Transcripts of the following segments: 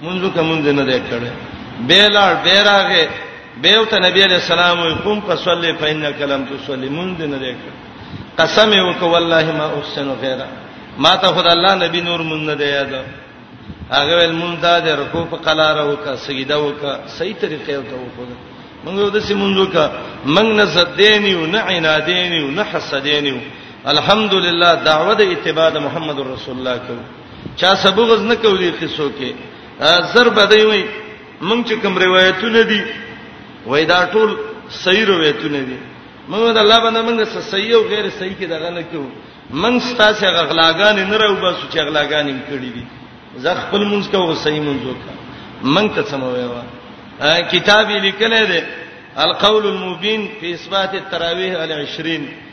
منځو کې مونږ نه دی کړی به لاړ به راغې به او ته نبی علیہ السلام وي قوم فصلی فإنک لم تصلی مونږ نه دی کړی قسم یې وکړ والله ما احسن غیره ما ته خدای الله نبی نور مونږ نه دی یاد هغه ول مونږ دا د رکوع په قلار وکړه سجده وکړه صحیح طریقې ته وکړه مونږ د سیمونځو کا مونږ نه زدین یو نه عنادین یو نه حسدین یو الحمدلله دعوه د اتباع محمد رسول الله کوي چا سبغز نه کوي قصو کې زر بدای وي مونږ چې کوم روایتونه دي وای دا ټول صحیح روایتونه دي مونږ د الله باندې مونږ څه صحیح او غیر صحیح کې دغه نه کوو مونږ ستاسو غغلاګان نه راو بس چې غغلاګان یې کړې دي زه خپل مونږ کوو صحیح مونږ وکړه مونږ ته سم وایو کتاب لیکل دی القول المبین فی اثبات التراویح علی 20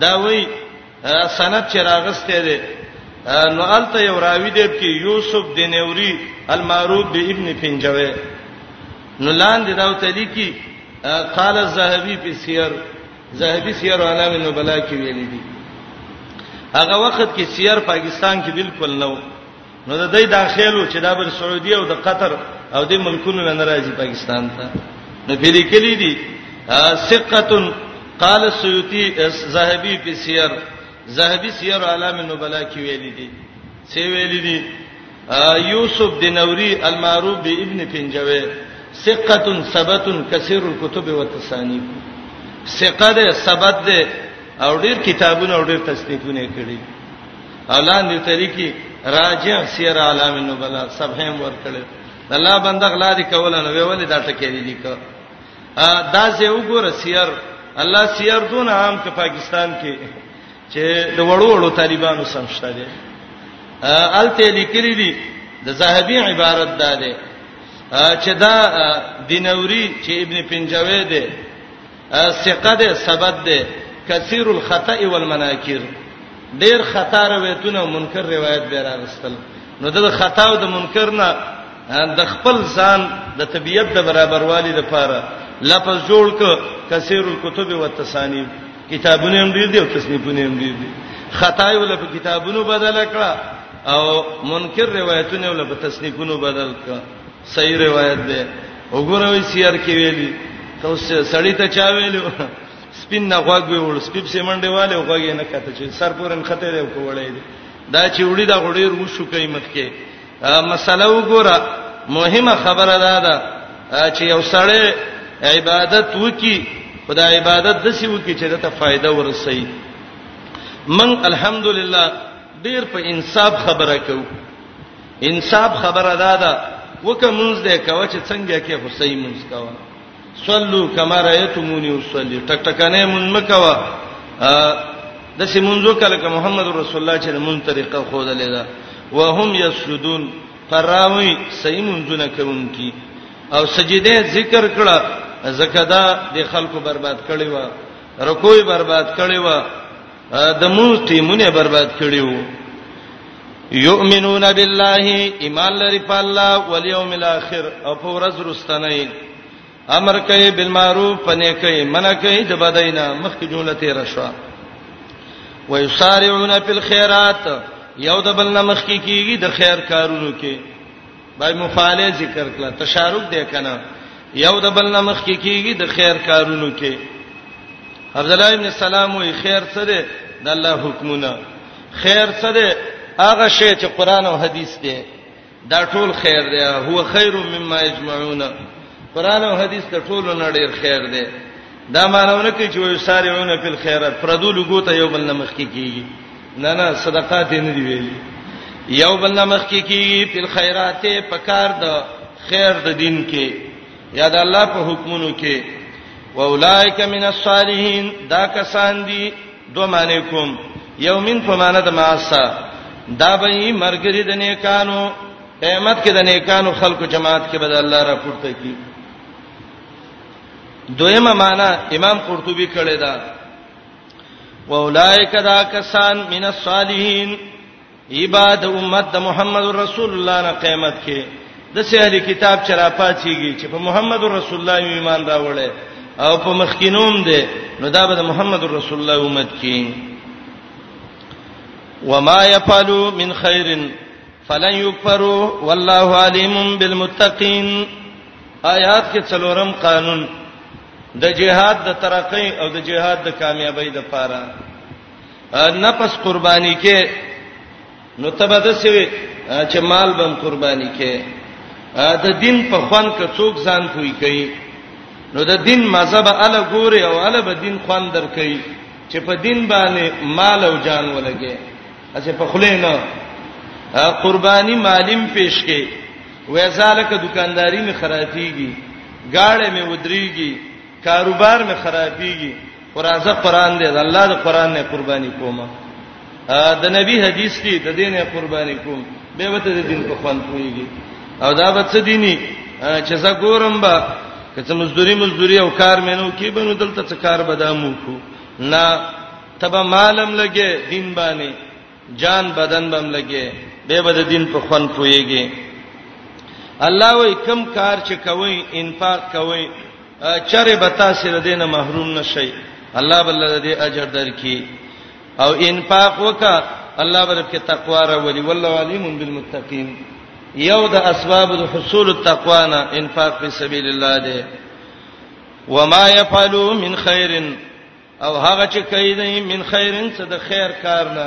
دا وی سند چې راغسته دی نو الته یو راوی دی چې یوسف دینوری المعروف به ابن پنجوی نو لاندې دا وته لیکي قال الذهبي په سیر زهبي سیر علامه نبلا کې ویل دي هغه وخت کې سیر پاکستان کې بالکل نو نو د دې داخلو چې دا بر سعودي او د قطر او د ملکونو نه ناراضي پاکستان ته نو په دې کلی دي ثقه قال السيوطي زاهبي په سیر زاهبي سیر علام النبلاء کې ویلي دي څه ویلي دي یوسف دینوری المعروف به ابن پنجوي ثقه ثبت کثیر الكتب والتصانیف ثقه ده ثبت ده او ډیر کتابونه او ډیر تصنیفونه کړي اولان دې طریقې راجع سیر عالم النبلا صفحه ور کړل الله بنده غلا دي کول نو ویول دا ټکې دي لیکه دا زه وګوره سیر الله سیر دون عام ک پاکستان کې چې د وړو وړو طالبانو سم شته دي الته لیکلي دي د زاهبي عبارت ده چې دا دینوري چې ابن پنجوي ده ثقه ده ثبت ده کثیر الخطا والمناکر ډیر خطا روایتونه منکر روایت به راغستل نو د خطا او د منکر نه د خپل ځان د طبيعت د برابروالي لپاره لفظ جوړ ک کثیر الكتب والتصانیف کتابونه هم ډیر دي او تصنیفونه هم ډیر دي خطا یو لپاره کتابونو بدل کړه او منکر روایتونه ول په تصنیفونو بدل ک صحیح روایت ده وګوروي سیر کې ویلي ته سړی ته چا ویلو سپین نه غوګ وی ول سپیب سیمنډه والے غوګ نه کته چې سر پورن خته دی کوړې دی دا چې وړي دا غړي رو شو کوي مخکې مسله وګوره مهمه خبره ده دا چې یو سړی عبادت وکي خدای عبادت د سی وکي چې دته فائدہ ورسي من الحمدلله ډیر په انصاف خبره کوي انصاف خبره ده دا وکه مونږ دې کوي چې څنګه کې حسین مونږ کوي صلو کما رایتمونی وصلی ټک ټکنه مونږ مکوا د سیمونځو کله ک محمد رسول الله چې مون طریقه خو ده لیدا وهم یسجدون فراوی سیمونځونه کوونکی او سجده ذکر کړه زکدا د خلکو برباد کړي و رکوع برباد کړي و د مونږ ټیمونه برباد کړیو یؤمنون بالله ایمان لري په الله او یوم الاخر او په ورځ رستنی امر کوي بالمعروف پنه کوي منع کوي د بدینا مخکې جمله تیر شو و یسارعون فی الخيرات یو د بل نمخ کیږي د خیر کارونو کې کی بای مفاعله ذکر کړه تشارک دی کنه یو د بل نه مخ کې کیږي د خیر کارونو کې عبد الله ابن سلام وی خیر څه دی د الله حکمونه خیر څه دی هغه شی چې قران او حدیث دی دا ټول خیر دی هو خیر مما یجمعون قران او حدیث ته ټول نه ډیر خیر دی دا مانونه کې چې وي سارعون فی الخيرات پردو لګو ته یو بل نه مخ کې کیږي نه نه صدقات نه دی ویلي یو بل مخ کې کی په خیرات په کار د خیر د دین کې یا د الله په حکمونو کې واولائک من الصالحین دا کسان دي دو معنی کوم یومین په معنی د ماسا دا به یې مرګری د نیکانو قیامت کې د نیکانو خلکو جماعت کې به د الله را پورته کی دویمه معنی امام قرطبي کړی دا واولائک دا کسان من الصالحین عباد امت محمد رسول الله نه قیامت کې د سهل کتاب چرا پاتېږي چې په محمد رسول الله ایمان راوړل او په مخکینوم دی نو دا به محمد رسول الله امت کې وما يفعلوا من خير فلن يكفروا والله عليم بالمتقين آیات کې څلورم قانون د جهاد د ترقۍ او د جهاد د کامیابی د پاره نفس قرباني کې نو تبد سوي چې مال بم قرباني کې د دین په خوان کې څوک ځان کوي کوي نو د دین مذهب اله ګوري او اله به دین خوان در کوي چې په دین باندې مال او جان ولګي اسه په خله نه قرباني مالیم پیش کې وې ځالکه دکانداری می خرابېږي گاړې می ودرېږي کاروبار می خرابېږي قرازه قران دې الله د قران نه قرباني کومه د نبی حدیث دی د دین قرباني کوم به وته د دین په خوان کویږي او دا به څه دیني چې زه ګورم با کته مزدوري مزدوري او کار مینو کې بنو دلته څه کار بدامو کو نه تبه مالم لګي دین باندې جان بدن بم لګي به بد دین په خون پويږي الله وای کم کار چې کوي انفاق کوي چرې به تاسو له دینه محروم نشئ الله بل دې اجر درکې او انفاق وکا الله بل کې تقوا را ولي والله علیم بالمتقین یو د اسباب د حصول التقوا نه انفاق په سبیل الله دی وما يفعلوا من خير او هغه چې کوي د من خیرن څه د خیر کار نه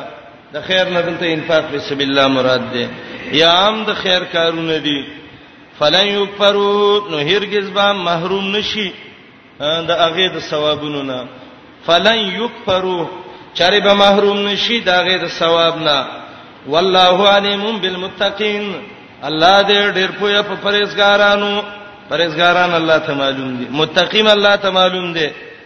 د خیر نه دلته انفاق په سبیل الله مراد ده یا عام د خیر کارونه دي فلن یکفرو نو هرگز به محروم نشي د هغه د ثوابونو نه فلن یکفرو چاره به محروم نشي د هغه د ثواب نه والله علیم بالمتقین الله دې ډېر پوهه په پرېزګارانو پرېزګاران الله ته معلوم دي متقین الله ته معلوم دي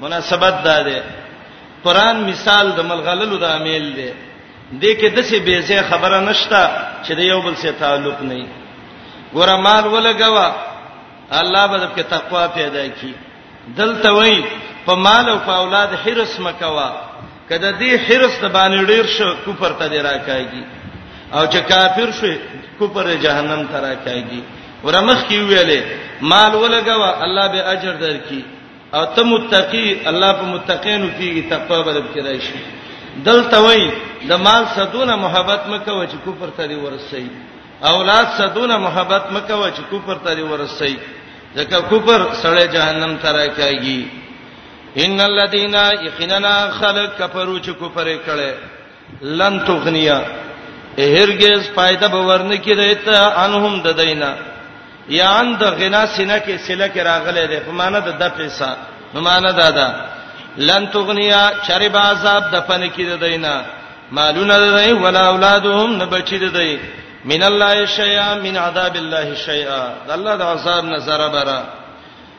مناسبت دا ده قران مثال د ملغللو د امیل دی د کې د څه بیزه خبره نشته چې د یو بل سره تعلق نه وي ګوره مال ولګوا الله به د تقوا پیدا کی دلته وای په مال او په اولاد حرس مکوا کله دې حرس د باندې ډیر شو کوپر ته دی راکایږي او چې کافر شو کوپر جهنم ته راکایږي ورمخ کی ویلې مال ولګوا الله به اجر درکې او ته متقی الله په متقینو پیږي تقوا بدب کې راشي دلته وای د مال صدونه محبت مکو چې کفر ته دی ورسي اولاد صدونه محبت مکو چې کفر ته دی ورسي ځکه کفر سړی جهنم ته راکایږي ان الذين يقيننا خلق كفروا چې کفر کړي لن تغنیا هرگز فائدہ به ورنه کیدای ته انهم د دینا یا ان د غنا سینه کې سله کې راغله ده په معنا د د پیسا نو معنا دا ده لن تغنیا چرې با عذاب د پن کې د دینا مالونه د دی ولا اولادهم نه بچی د دی من الله شیئا من عذاب الله شیئا الله د عذاب نه زره بره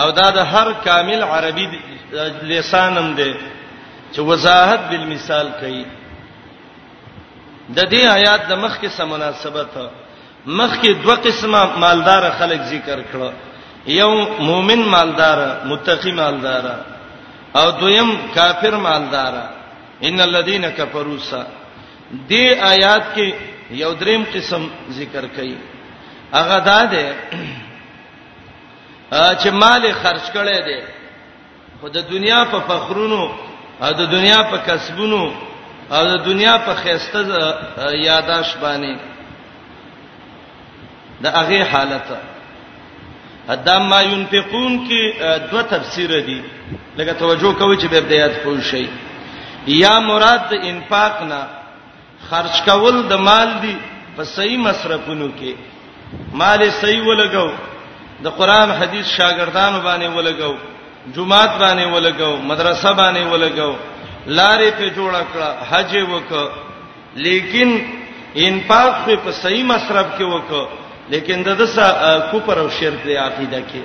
او دا د هر کامل عربي لسانم دی چې وضاحت بالمثال کوي د دې آیات د مخ کې سمناسبت مخ کې دوه قسمه مالدار خلک ذکر کړو یو مؤمن مالدار متقی مالدار او دویم کافر مالدار ان الذين كفروا سا دې آیات کې یو دریم قسم ذکر کړي هغه دا ده چې مال خرج کړي دي خو د دنیا په فخرونو او د دنیا په کسبونو او د دنیا په خيسته یاداش باندې د هغه حالت ادا ما ينفقون کې دوه تفسیر دي لکه توجه کوی چې به د یاد پوه شي یا مراد د انفاق نه خرج کول د مال دی په صحیح مصرفونو کې مال صحیح ولګاو د قران حدیث شاګردانو باندې ولګاو جمعات باندې ولګاو مدرسه باندې ولګاو لارې په جوړ کړه حج وکړه لیکن انفاق په صحیح مصرف کې وکړه لیکن د دسا کوپر او شرک دی عقیده کې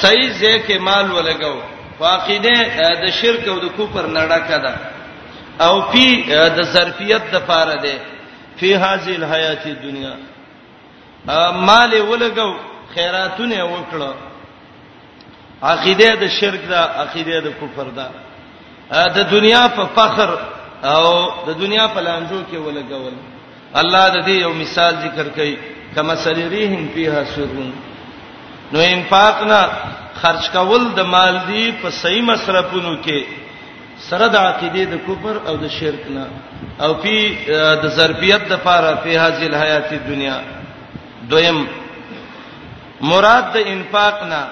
صحیح ځکه مال ولګاو واقعده د شرک او د کوپر نړه کده او فی د ظرفیت د پاره ده فی هذه الحیات الدنیا مال ولګو خیراتونه وکړه عقیده د شرک ده عقیده د کفر ده د دنیا په فخر او د دنیا په لانجو کې ولګول الله د دې یو مثال ذکر کړي کما سریرهم فیها سرون نو انفاق نه خرج کول د مال دی په صحیح مصرفونو کې سره د عقیده د کفر او د شرک نه او په د ظرفیت د پاره په هذه الحیات دنیا دویم مراد د انفاق نه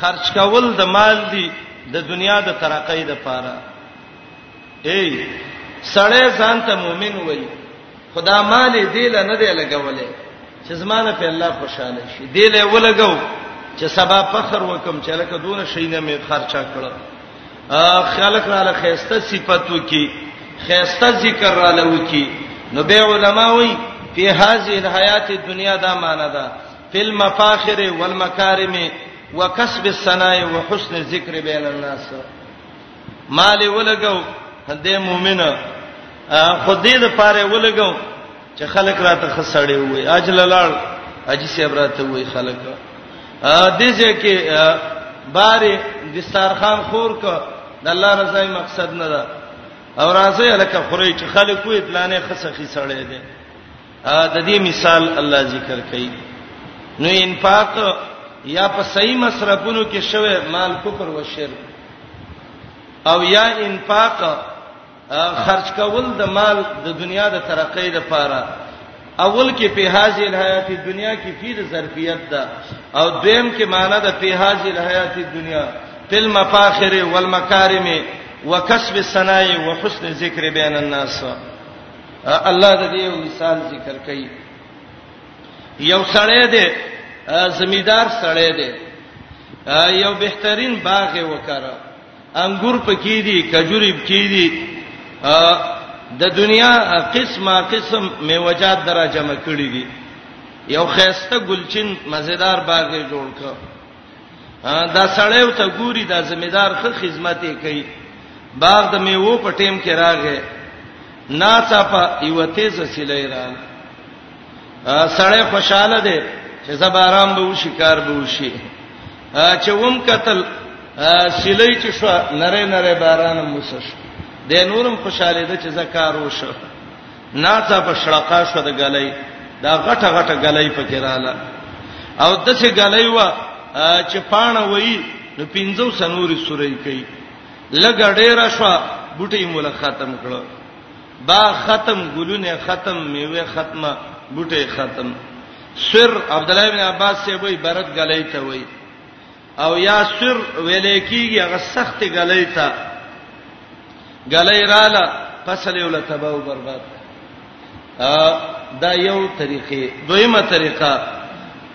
خرج کول د مال دی د دنیا د ترقۍ د پاره ای سړی ځان ته مؤمن وای خدا مال دې له نه دی لګولې چې زمانه په الله خوشاله شي دې له ولګو چې سبا فخر وکم چې لکه دون شینه می خرچا کړو خلق را له خيسته صفاتو کې خيسته ذکر را له وکي نو به علما وي په هذه الحیات الدنیا دا معنا ده فی المفاخر والمکارم وکسب الثناء وحسن الذکر بین الناس مال ولګو د مؤمنه خدای د پاره ولګو چې خلک راته خسړې وې اجل لاړ اجي صاحب راته وې خلک ا دې ځکه بارې دستارخان خور کو د الله رضای مقصد نه ده او راځي الکه خوري چې خلک وې پلانې خسخي سړې دي ا د دې مثال الله ذکر کوي نو انفاق یا په صحیح مصرفونو کې شوه مال کفر او شرک او یا انفاق خرج کول د مال د دنیا د ترقۍ لپاره اول کې په هاذه الحیات دنیا کې فی د ظرفیت ده او دویم کې معنی ده په هاذه الحیات دنیا تل مفاخر والمکارم وکسب الثناء وحسن ذکر بین الناس الله د دې مثال ذکر کوي یو سړی دی زمیدار سړی دی یو بهترین باغ وکړه انګور پکې دي کجوري پکې دي د دنیا قسمه قسم میوجات درا جمع کړی دي یو خيسته ګلچین مزیدار باغ جوړ کړ دا سړیو ته ګوري دا زمیدار خه خدمت یې کوي باغ د میوو په ټیم کې راغې ناڅاپه یو تیز سیلې راغله سړی خوشاله دی چې زبارام به وشي کار به وشي چې ووم قتل سلی چې شو نره نره باران موسش د نورم خوشاله ده چې زکار وشو ناڅه په شړقا شو د غلې دا غټه غټه غلې پکې رااله او دسه غلې وا چې پانه وای نو پینځو سنوري سورې کوي لګ ډېر شو بوټي مولا ختم کړو با ختم ګلونه ختم میوه ختمه بوټي ختم سر عبد الله بن عباس سی وای برت غلای ته وای او یا سر ویلې کیږي هغه سخت غلای ته غلای رااله فصل یو لتبه او برباد دا یو طریقې دویمه طریقه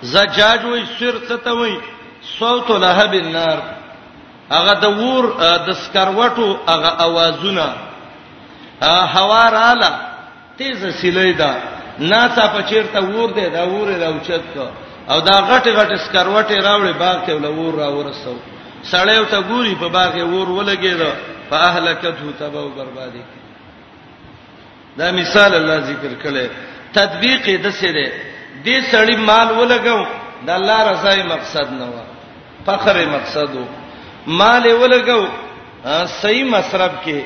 زجاج وای سر څه ته وای صوت لهب النار هغه د ور د سکروټو هغه اوازونه هوا رااله تیزه سیلې ده ناڅه په چیرته ور ده دا ور راوچت کو او دا غټ غټ سکروټه راوړې باغ ته ول ور را ورسو سړی ته ګوري په باغ ور ولګید په اهلکته تباہ او بربادي دا مثال الله ذکر کړي تطبیق یې د څه دی دې سړی مال ولګاو د الله رضا یې مقصد نه و فخر یې مقصد و مال یې ولګاو صحیح مصرف کې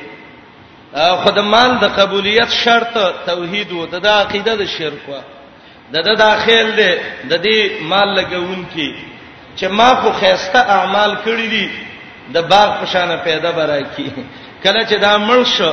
خدمال د قبولیت شرط توحید و د عقیده د شرک و د د داخل دی د دې مال لګون کې چې ما خو خيسته اعمال کړی دي د باغ پشانه پیدا برای کی کله چې دا مړ شو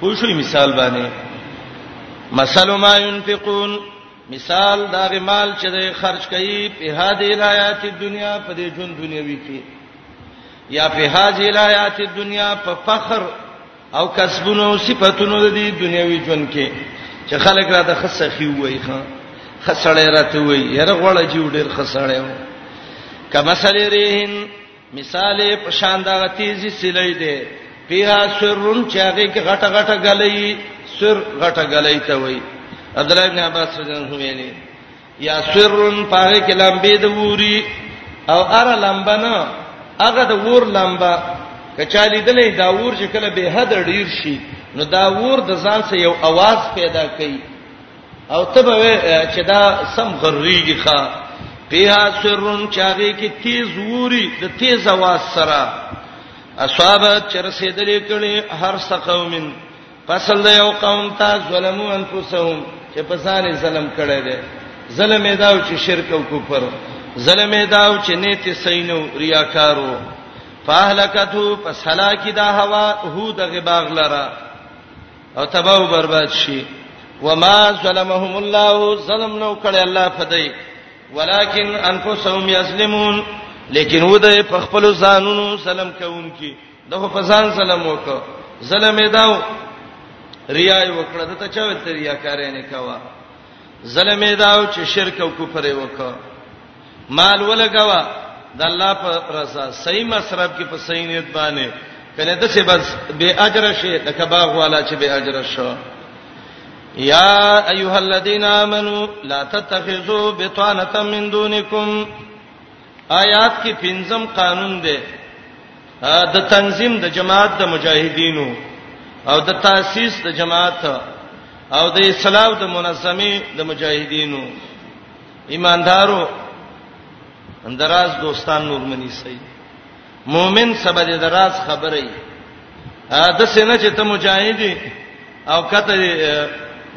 پوښوي مثال باندې مثال ما ينفقون مثال دا مال چې د خرج کوي په هدي حیات دنیا په دې ژوند دنیوي کې یا په هدي حیات دنیا په فخر او کسبونو او صفاتونو د دې دنیوي ژوند کې چې خلک را د خصه خي وای ښا خسړې راته وای یره غوړه جیو ډیر خسړې و کما سلیرین مثال یې په شان دغه تیزی سلی دی پیها سرون چې هغه کې غټه غټه غلې سر غټه غلې ته وای عبد الله بن عباس رضی الله عنه یا سرون پاره کې لمبې د ووري او ار لمبنه هغه د وور لمبا کچالي دلې دا وور چې کله به حد ډیر شي نو دا وور د ځان سره یو आवाज پیدا کوي او ته به چې دا سم غریږي ښا پیها سرون چاغي کې تیز ووري د تیز आवाज سره اصحاب چر سیدلې کړي هر سقومن فصل د یو قوم ته ظلمو انفسهم چې په ځان ظلم کړي دي ظلم یې داو چې شرک او کفر ظلم یې داو چې نیت سینو ریاکارو فاهلکتو پس هلاکی دا هوا هو د غباغ لره او تباہ او برباد شي وما ظلمهم الله ظلم نو کړي الله فدای ولکن انفسهم یظلمون لیکن ودای په خپل ځانونو سلام کوونکی دغه په ځان سلام وکړه ظلم یې داو ریا یې وکړه د ته چا ویل ته ریاکارې نه کاوه ظلم یې داو چې شرک او کفر یې وکړه مال ولګوا د الله په رضا صحیح مصرف کې په صحیح نیت باندې کنه د څه بس به اجر شي د کباغ والا چې به اجر شو یا ایها الذین آمنو لا تتخذوا بطانه من دونکم آیات کې پنځم قانون دی د تنظیم د جماعت د مجاهدینو او د تاسیس د جماعت او د اسلام د منظمه د مجاهدینو ایماندارو اندراز دوستان نور منی سي مؤمن سبا دې دراز خبرې د سینه چې ته مجاهدی او کته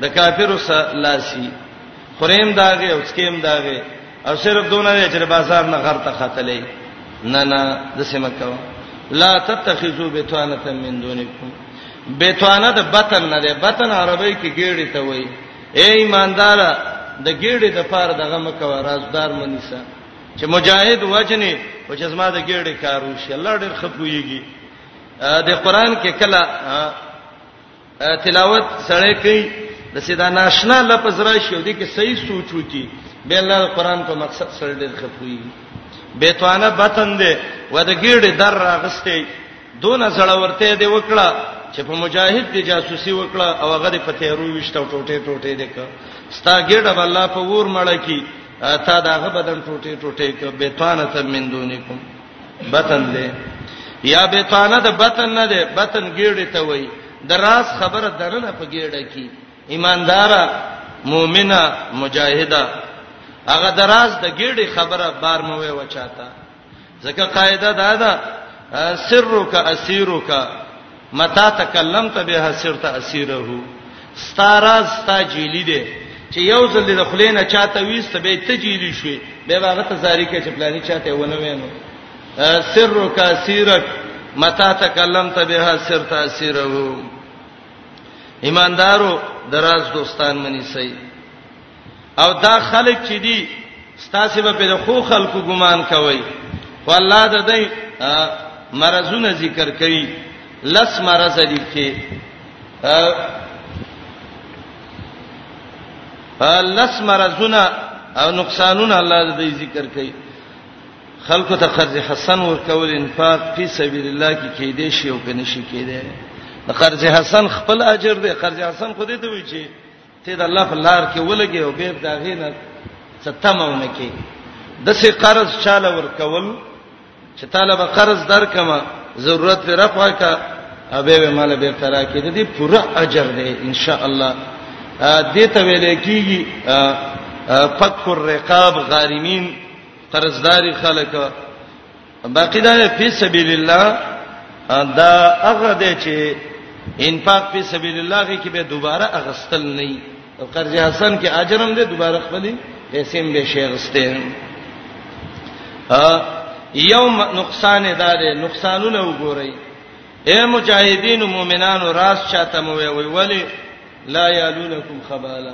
د کافرو سره لاسي خریم داغه او سکیم داغه او صرف دونه دی چې بازار نه غر ته خاتلې نه نه د سیمه کاو لا تتخذوا بتوانه من دونکم بتوانه د بطن نه ده بطن عربی کې ګېړې ته وایي اے ایماندار د ګیړې د پاره دغه مکو رازدار منیسه چې مجاهد وجنې او چې زما د ګیړې کار وشي الله ډېر خپويږي د قران کې کله تلاوت سره کوي د سیدا ناشنا لفظ راشي او د کې صحیح سوچ وکي به الله قران په مقصد سره ډېر خپويږي بیتوانه بتن دی و د ګیړې در راغسته دونه زړورته دی وکړه چې په مجاهد دی جاسوسي وکړه او هغه د پتهرو وشته ټوټه ټوټه دی ک ستا ګډه الله په ور مړ کی تا داغه بدن ټوټه ټوټه ک بیتانه تم من دونکم بطن دی یا بیتانه د بطن نه دی بطن ګډه ته وای دراس خبره درنه په ګډه کی ایماندار مؤمنه مجاهده هغه دراز د ګډه خبره بار مو وای وچاته ځکه قاعده دا ده سرک اسیرک متا تکلمت به سرت اسیره ستاراز تا جیلی دی چې یو ځل د خلینه چاته ویست به ته جیلی شوې به هغه ته زاری کې چې پلاني چاته ونه وینو سرک اسیرک متا تکلمت به سرت اسیره ایماندارو دراز دوستان منی سي او دا خلک چې دي ستاسو به په خو خلکو ګمان کوي خو الله د دې مرزونه ذکر کوي لس مرز دي کې لس مرزونه او نقصانونه الله د دې ذکر کوي خلکو ته قرض حسن ورکول انفاق فی سبیل الله کې کې دې شی او کنه شي کې دې قرض حسن خپل اجر دې قرض حسن خو دې ته وی چې ته د الله په لار کې ولګي او به دا غینه ستمونه کې د سې قرض چاله ورکول چې طالب قرض درکما ضرورت پر رفع کا ابه به مال به ترا کې د دې پوره اجر دی ان شاء الله دې ته ویل کېږي فک الرقاب غارمین قرضداري خلک باقی دا فی سبیل الله دا هغه دی چې انفاق فی سبیل الله کې کې به دوباره اغستل نه او قرض حسن کې اجرم دی دوباره خپلې پیسې هم به شي اغسته یوم نقصان دار نقصانونه وګورئ اے مجاهدین مؤمنانو راز چاته مو وی ولی لا یالونکم خبالا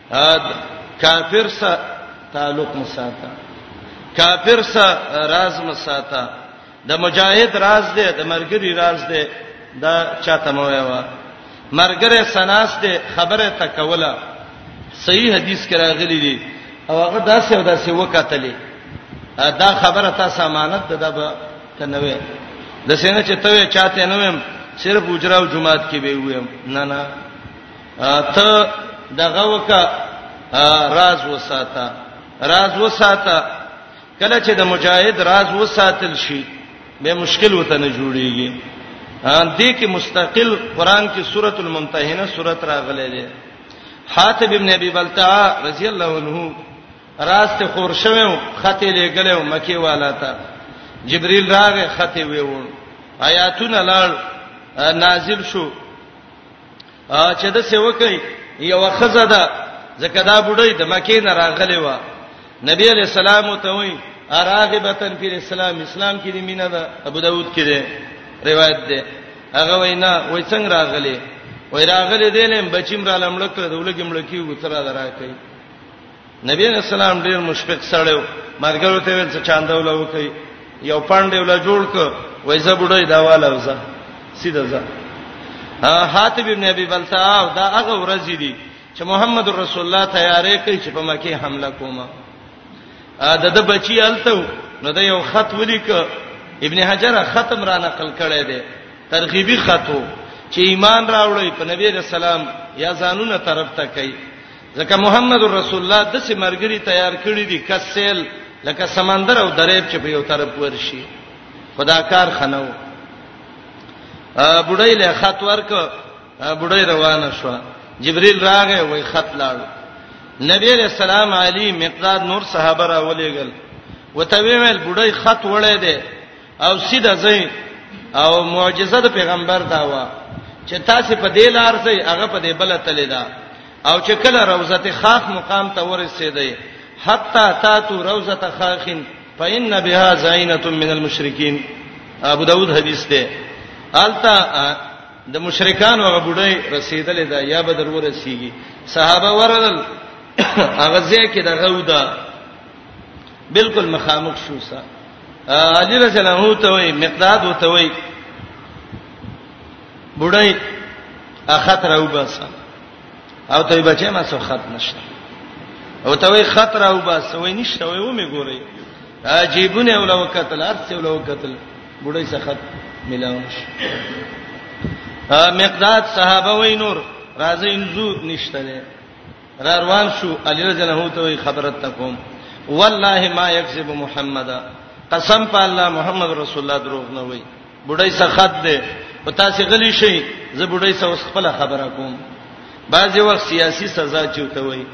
اد کافر سره تعلق مساته کافر سره راز مساته د مجاهد راز دی د مرګري راز دی دا چاته مو وایو مرګره سناس دی خبره تکوله صحیح حدیث کې راغلی دی او هغه داسې او داسې وکټلې دا خبره تاسو امانت ده دا به تنوي د سینې چې ته چاته نه ویم صرف اجرا او جمعات کې به ویم نه نه ته دغه وکا راز وساته راز وساته کله چې د مجاهد راز وساتل شي به مشکل وته نه جوړیږي دې کې مستقل قران کې سورۃ الممتحنه سورۃ راغلې ده حاتب ابن ابي بلتعه رضی الله عنه راز ته خور شوم خطه لګلې مکی والا ته جبريل راغې خطه ویوړ آیاتونه لاړ نازل شو چې د څه وکي یو خزه ده ځکه دا بډای د مکې نه راغلی و نبی علی السلام ته وی اراغبتن فی الاسلام اسلام کې دی مینه ده ابو داود کې دی روایت ده هغه وینا وای څنګه راغلی وای راغلی دی لم بچیم را لمړ کړ دولګم لکی وتره درا کوي نبی علیہ السلام ډیر مشفق سره و مرګرو ته ویل څه چاندول وکي یو پاندې ولا جوړ ک وای زه بډای دا والا وزه سیده زه حاتب ابن ابي بلتاع دا هغه ورځې دي چې محمد رسول الله تیارې کوي چې په مکه حمله کومه دا د بچی الته نو دا یو خط ولیک ابن حجر ختم را نقل کړی دی ترغیبی خطو چې ایمان راوړی په نبی رسول الله یا ځانونه طرف ته کوي ځکه محمد رسول الله د سي مرګري تیار کړی دي کسل لکه سمندر او دریب چې په یو طرف ورشي خدا کار خنو بډای له خط ورک بډای روانه شو جبريل راغی وای خط لاړ نبی علیہ السلام علی مقدار نور صحابه را ولېګل وته ویل بډای خط وړې ده او سیده ځئ او معجزه د پیغمبر دا و چې تاسو په دې لار ځئ هغه په دې بل تللی دا او چې کله روزه خاخ مقام ته ورسېدئ حتا تاتو روزه خاخین فإن بها زینة من المشرکین ابو داود حدیث ده التا د مشرکان او غبډي رسیدلې ده یا به درو رسیږي صحابه ورغل هغه ځکه دغه ودا بالکل مخامخ شو سره علي رضی الله عنه ته وي مقداد وته وي بډای اخطر او بس او ته بچې ما څو خط نشته او ته وي خطر او بس وای نشته وای و می ګوري عجیبونه ولو قتل ارث ولو قتل بډای څه خط ملاو نشي مقداد صحابه وای نور راځي انزو نشته را روان شو علی رضی الله عنه ته خبرت تکوم والله ما یکذب محمد قسم په الله محمد رسول الله دروغ نه وای بډای سخت دی او تاسو غلی شئ زه بډای سره اوس خپل خبره کوم بعضی وخت سیاسي سزا چوته وای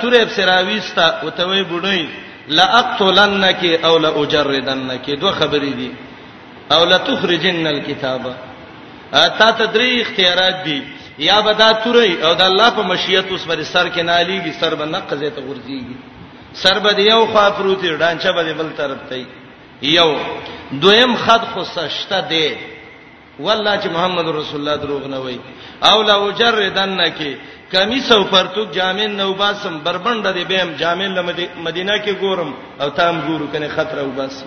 تورې سراويستا او ته وای بډای لا اقتلنک او لا اجردنک دوه خبرې دي او لتخرجن الكتاب تا ته درې اختیارات دي یا به دا توري او د الله په مشیت اوس پر سر کې ناليږي سر به نقزه ته ورځيږي سر به یو خوا پروتي ډانچه به بل طرف ته یو دویم خد خو سشته دی والله چې محمد رسول الله دروغ نه وای او لا وجردن کې کمی سو پرتوک جامع نو باسم بربند دی بهم جامع مدینه کې ګورم او تام ګورو کنه خطر او باسم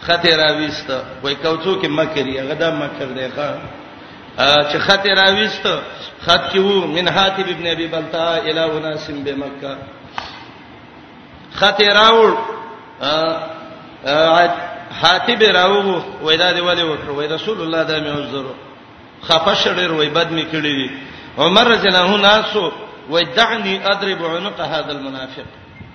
خطه راويست وای کوڅو کې مکرې هغه دا مکر دی ښا چې خط راويست خط کې وو من حاتب ابن ابي بلتا الى اناس بمکه خط راوړ حاتب راوغو وای دا دی ولی وکړ وای رسول الله دا مې عذرو خفش ډېر وای بد مې کړی دي عمر رضی الله عنه ناسو وای دعني اضرب عنق هذا المنافق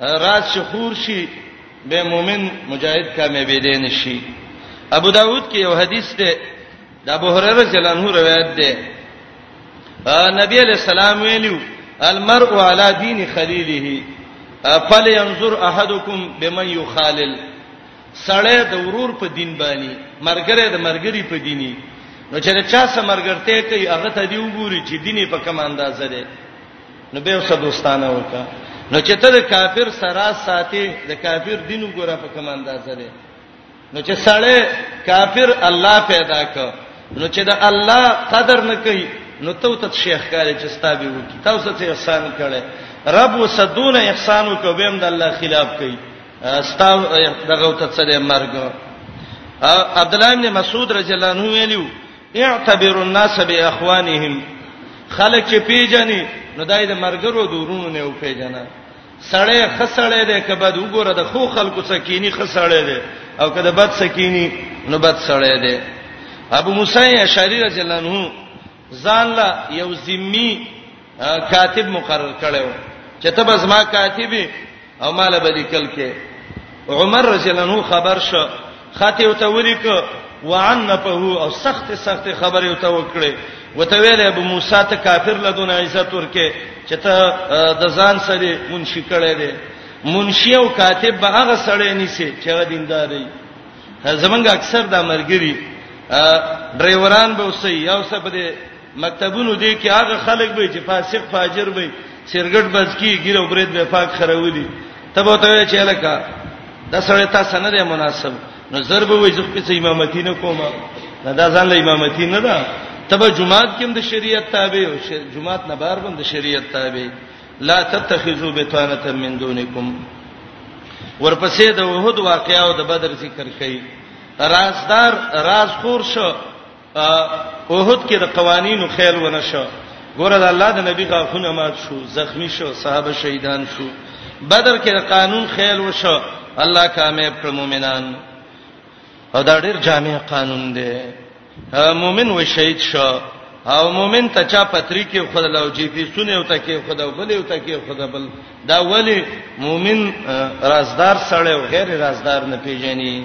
راز چې خور شي به مؤمن مجاهد کامیابې دي نشي ابو داود کې یو حدیث ده د ابو هريره رضی الله عنه روایت ده نبی علیہ السلام ویلو المرء علی دین خلیله فلینظر احدکم بمن یخالل سړی د ورور په دین باندې مرګره د مرګری په دیني نو چې چا سمرګرته کوي هغه ته دی وګوري چې دیني په کوم انداز ده نو به وسه دوستانه وکا نو چې ته د کافر سره ساتي د کافر دین وګوره په کوم اندازه دی نو چې سړی کافر الله پیدا ک نو چې د الله قدر نه کوي نو ته ته شیخ کاری چې ستابي وکی تاسو ته احسان کړي رب وسدون احسان وکوم د الله خلاف کوي ستا دغه ته څه دی مرګ عبد الله بن مسعود رضی الله عنه ویلو اعتبر الناس باخوانهم خلک چې پیژني نو دای د مرګرو دورونو نه او پیژنه سړی خسړې ده کبه د وګوره د خو خلکو سکینی خسړې ده او کده بد سکینی نو بد سړې ده ابو موسی اشعری رضی الله عنه ځان لا یو ذمی کاتب مقرر کړو چې ته بس ما کاتبي او مال به لیکل کې عمر رضی الله عنه خبر شو خاطه او ته ولیک وعنفه او سخت سخت خبره او ته وکړي وته ویل ابو موسی ته کافر لدون عزت ورکه چې ته د ځان سره منشي کړي دي منشي او کاتب به هغه سره نیسي چې هغه دیندار دی زمونږ اکثر د مرګري ډرایوران به وسی یو څه په دې مکتبونو دې کې هغه خلک به چې فاسق فاجر به سرګټ بزکی ګیره برید به پاک خرولي تبو ته چې لکه د سړی تاسو نه دی مناسب نو ضرب وې ځکه په امامتی نه کومه دا د ځان له امامتی نه ده تبه جمعات کې د شریعت تابع او جمعات نه بار بند شریعت تابع لا تتخذوا بطانه من دونکم ورپسې د وحود واقعا او د بدر ذکر کړي رازدار راز خور شو اوهد کې د قوانینو خیال ونه شو ګوره د الله د نبی غاښونه مات شو زخمی شو صحابه شهیدان شو بدر کې د قانون خیال وشو الله کامیاب کړ مؤمنان او دا ډیر جامع قانون دی مؤمن و شهید شو او مؤمن ته چا پتری کې خدای له جی پی سونه او ته کې خدای بل او ته کې خدای بل دا ولی مؤمن رازدار سره او غیر رازدار نه پیژني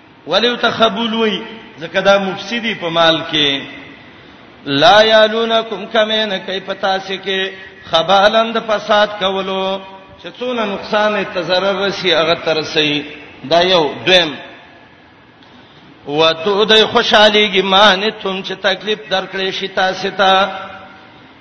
ولیو تخبول وی ځکه دا مفسدی په مال کې لا یالونکم کمن کیف تاسو کې خبالند فساد کولو چې څونه نقصان ته zarar رسی هغه ترسي دا یو دویم وته د خوشحاليږي معنی تم چې تکلیف درکړې شي تاسو ته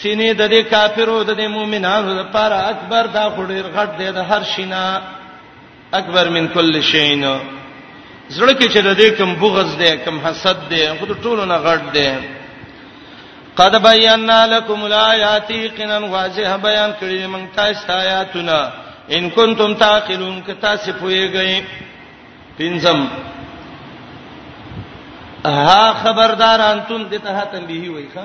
سینې د دې کافرو د دې مؤمنانو لپاره اکبر دا خډیر غټ دی د هر شینا اکبر من کل شین زړه کې چې د دې کم بغض دی کم حسد دی خود ټولو نه غټ دی قد بینا لكم الایات قنا واضح بیان کړی موږ تاسو آیاتونه ان کنتم تعقلون که تاسو پوهیږئ پینځم ها خبردار انتم دته تنبیه وای ښا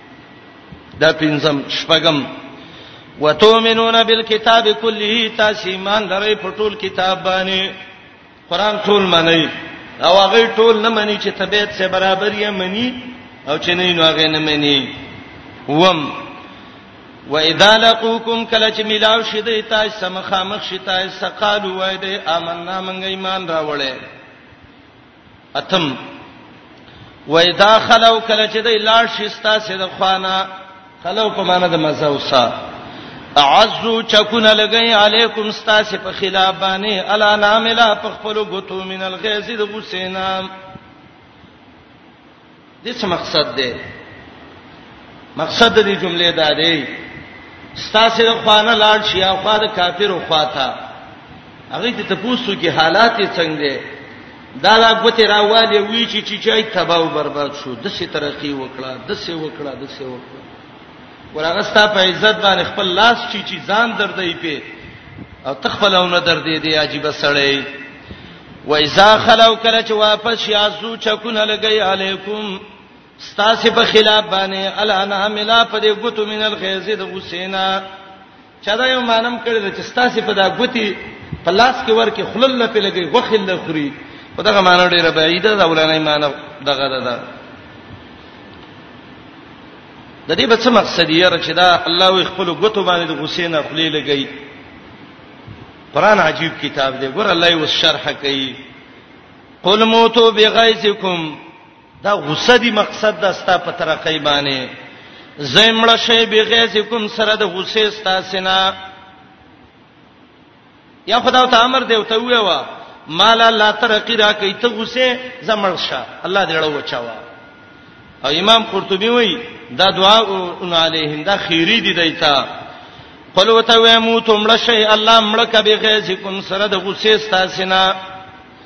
دا پنځم شپږم وتؤمنون بالکتاب کله تاسو ایمان لرئ په ټول کتاب باندې قران ټول معنی او هغه ټول نه معنی چې طبيعت سره برابر یې معنی او چې نه نو هغه نه معنی وم و اذا لقوکم کله چې ملاو شې د تاسو سم خامخ شې تاسو سقالو وای دې آمنا مونږ ایمان راوړې اتم وېدا خلو کله چې د لاړ شي ستاسو د خوانه خلو په معنا د مزه وسا اعزو چکون لګی علیکم ستاسو په خلاف باندې الا ناملا په خپل غتو من الغیظ د غسینا د څه مقصد دی مقصد دې جملې دا دی ستاسو د خوانه لاړ شي او خوا د کافرو خواته هغه ته تاسو کې حالات څنګه دي دا لا غوته راواله وی چې چې چای تباہ او برباد شو د څه ترقی وکړه د څه وکړه د څه وکړه ورغستا په عزت باندې خپل لاس چی چی ځان دردې په او تخپل او نه دردې دی عجیب سړی و اذا خلو کله چې واپس یا زو چکونه لګی علیکم ستاسو په خلاف باندې الانا ملا په دې غوتو مینل غیزه د حسینا چا دا یو مانم کړی ده چې ستاسو په دا ګوتی په لاس کې ورکه خلل نه پیلګي غوخل نه خوري په دغه معنی ډیره بعیده ده ولنه معنی دغه ده ده د دې په څه مقصد یې را چې دا الله وي خپل ګوتو باندې د غصې نه خلې لګي قران عجیب کتاب دی ګور الله یې وس شرح کوي قل موتو بغیظکم دا غصه دی مقصد دا ستا په ترقې باندې زمړه شی بغیظکم سره د غصه ستا سینا یا خدای ته امر دی او ته ویوا مال الله ترقی را کوي ته غصه زمړ شه الله دې اړه وچاوا او امام قرطبي وایي دا دعا ان علیهم دا خیری دی دایته قل وتویمو تمړه شی الله مړه کبه غیظکم سره د غصه ستا سینا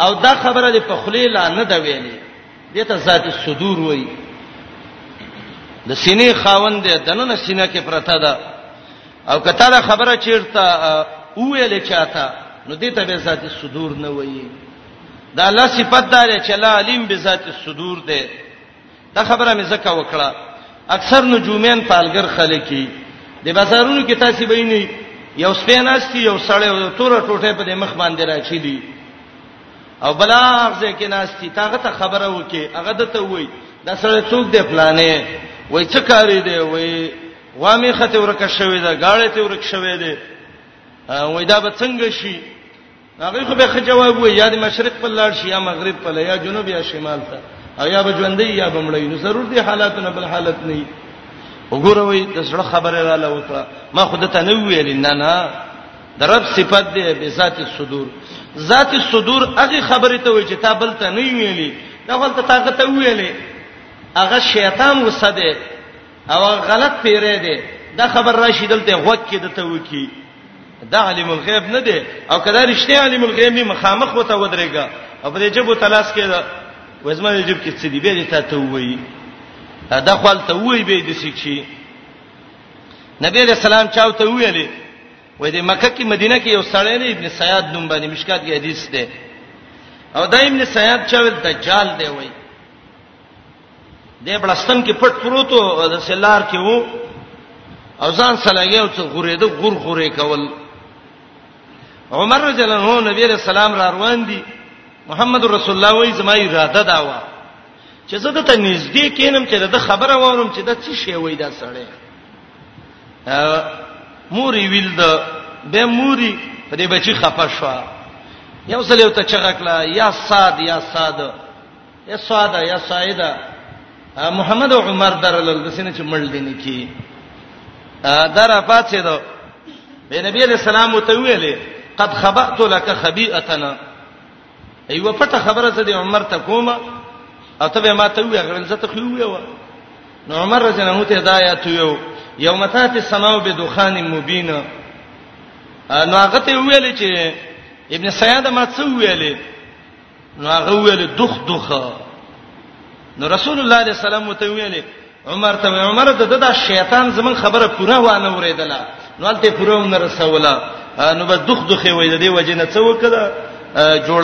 او دا خبره د پخلی لا نه دا ویلې دته ذات صدور وای د سینې خاوند د دنه سینه کې پرته ده او کته دا خبره چیرته ویلې چاته نو دته به ذات صدور نه وای دا الله صفات دار چې الله علیم بذات الصدور ده دا خبره مې زکه وکړه اکثر نجومین پالګر خلکې د بازارونو کې تاسو به نه یو سپیناستی یو سړی او تور ټوټه په مخ باندې راچی دی او بلاغ ځکه ناستی تاغه ته خبره وکي هغه دته وای دا سړی څوک دی پلانې وای څه کاری دی وای وامه خته ورکه شوې ده گاړې ته ورکه شوې ده وای دا به څنګه شي هغه خو به خ جواب وي یا د مشرق په لار شي یا مغرب په لار یا جنوب یا شمال ته او یا بجوندې یا بمړې نو ضرور دي حالات نه بل حالت نه وګوره وي د سره خبره را لوکړه ما خود ته نه ویل نه نه د رب صفات دی به ذات الصدور ذات الصدور هغه خبره ته وي چې تا بل ته نه ویلي دا ولته طاقت ویلې هغه شیطان وسده او غلط پیری دی دا خبر راشي دلته غوږ کې دته وکی دا علم الغیب نه دی او کله رښتیا علم الغیب می مخامخ وته ودرېګا او په دې جبو تلاش کې دا وزما دې جب کې څه دی به ته ته وایي دا خپل ته وایي به دې څه چی نبی علیہ السلام چاو ته ویلې وای دې مکه کې مدینه کې یو سړی دی ابن سیاد نوم باندې مشکات کې حدیث دی او دا ابن سیاد چاول دجال دی وای د بلستم کې پټ پروتو د سلار کې وو او ځان سلګي او څو غورې د غور غورې کول عمر رضی الله عنه نبی رسول الله را روان دي محمد رسول الله وای زما اراده دا و چې زه د ته نږدې کینم چې د خبره وورم چې د څه شی وای دا سړی موري ویل د به موري په دې بچی خفه شو یو سلیو ته چغکلا یا صاد یا صاد یا ساده یا سایده محمد او عمر درلل د سینې چې مړ دي نه کی در پاتې دو به نبی علیہ السلام وتویلې قد خبأت لك خبيئتنا ایو پټه خبره ته د عمر ته کومه او ته به ما ته وی غړل زته خو وی و نو عمر رضی الله عنه ته هدایت یو یوم تات السماء بدخان مبین نو هغه ته ویل چې ابن سیاد ما څه ویلې نو هغه ویل دخ دخ نو رسول الله صلی الله علیه وسلم ته ویل عمر ته عمر ته د شیطان زمون خبره پوره وانه اوریدله نو الته پوره ون رسوله نو به دخ دخ وې د دې وجه نه څه وکړه جوړ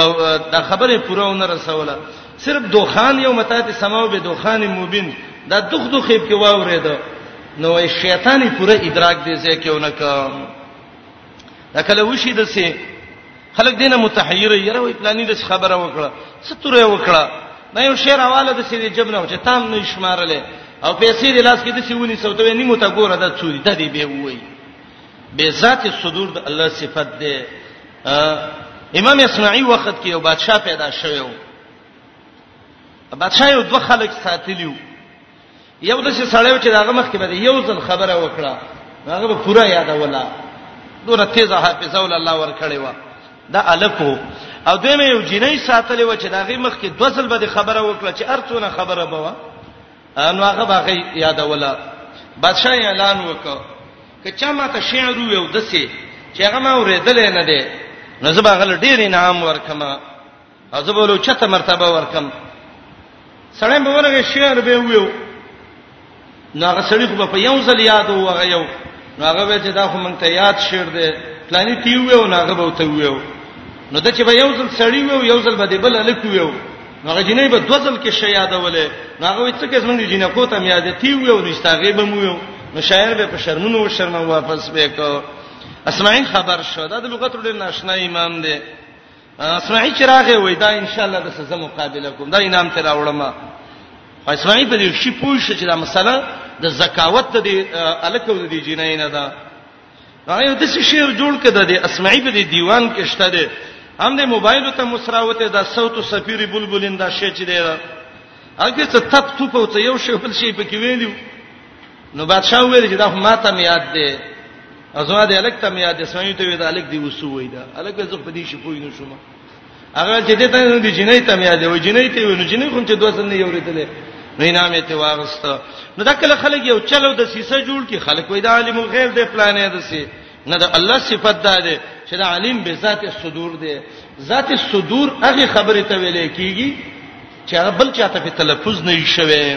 د خبره پوره ون رسوله صرف دوخان یو متات سماو به دوخان مبین دا دخ دخ په واورید نو شیطان پوره ادراک دې ځکه ونه کوم دا کله وشي د سه خلک دینه متحیر یره وی پلاني د خبره وکړه ستوره وکړه نه یو شعر حواله د سیدی جبنه چې تام نه شمارلې او پیسې د لاس کې د سیونی سوتوي نیمه تا ګوره د چوری د دې به وای به ذات صدور د الله صفت ده امام اسماعی وخت کې یو بادشاه پیدا شوی و بادشاه یو دوه خلک ساتلیو یو د څه سړیو چې داغه مخ کې به یو ځل خبره وکړه هغه به پورا یادوله دوره تیزه حافظه ول الله ور کړی و دا الکو او دمه یو جنۍ ساتلې و چې داغه مخ کې دوه ځل به خبره وکړه چې ارڅونه خبره بوا نو هغه باغی یادوله بادشاہ اعلان وکړ که چا ماته شعر ویو دسه چې هغه ما ورېدل نه دی نو زه باغله ډیر انعام ورکما ازبولو چته مرتبه ورکم سړی به ورغه شعر به ویو نو هغه سړی خو په یو ځل یاد وغه یو نو هغه به چې دا خو مونږ ته یاد شعر دی پلاني تی ویو نو هغه به ته ویو نو د چې به یو ځل سړی ویو یو ځل به دی بل الک ویو نو هغه جنې به دوه ځل کې شی یادولې نو هغه وڅ کې زمونږ جنې کو ته یاد تی ویو نو استاغه به مو یو نو شاعر به په شرمونو و شرم واپس به کو اسماعیل خبر شو دا د لغت ډېر ناشنا امام دی اسمعي چې راغی وای دا ان شاء الله د سزا مقابله کوم دا انعام ته راوړم اسمعي په دې شي پوه شي چې دا مسله د زکاوت د الکو د دې جنای نه ده هغه د څه شی جوړ کده د اسمعي په دې دیوان کې شته ده هم د موبایل ته مسراوته د صوت او سفیر بلبلین دا شی چې ده هغه څه تپ توپ او څه یو شی بل شی پکې ویلو نو بادشاہ ویل چې دا ما ته یاد ده ازوا دې الک تم یاد سمې ته وې دا الک دی وسو وې دا الک زه په دې شي پوی نه شوم هغه چې دې ته نو دې جنې تم یاد وې جنې ته وې نو جنې کوم چې دوه سن نه یوریدلې نو نامې ته واغست نو دا کله خلک یو چلو د سیسه جوړ کی خلک وې دا عالم الغیب دې پلانې ده سي نه دا الله صفت ده دې چې دا عالم به ذات صدور دې ذات صدور هغه خبره ته ویلې کیږي چې هغه بل چاته په تلفظ نه شوي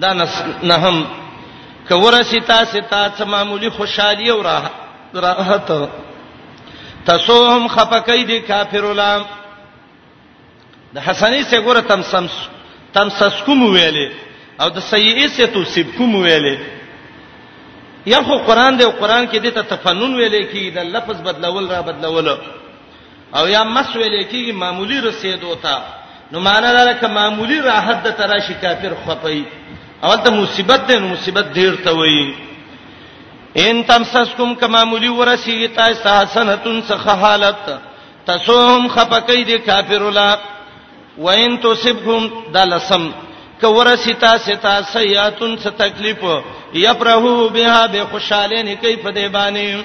دا نس نه هم کورسی تاسو ته څه معمولی خوشحالي او راحت تاسو هم خپکې دي کافر ولام د حسنی سه ګوره تم سم تم سس کوم ویلې او د سیئه سه توصیب کوم ویلې یا خو قران دی او قران کې د ته تفنن ویلې کې د لفظ بدلول را بدلول او یا مس ویل کېږي معمولی رسیدو ته نو معنا دا ده چې معمولی راحت د تراشی کافر خپي اول ته مصیبت ده نو مصیبت ډیر ته وایي ان تمسسکم کما ملی ورسی تاسو حسنتون سخ حالت تسوهم خپکې دي کافر ولا وان تصبهم دلسم ک ورسی تاسو تاسو یاتون څه تکلیف یفرحو بها به خوشاله نه کوي په دې باندې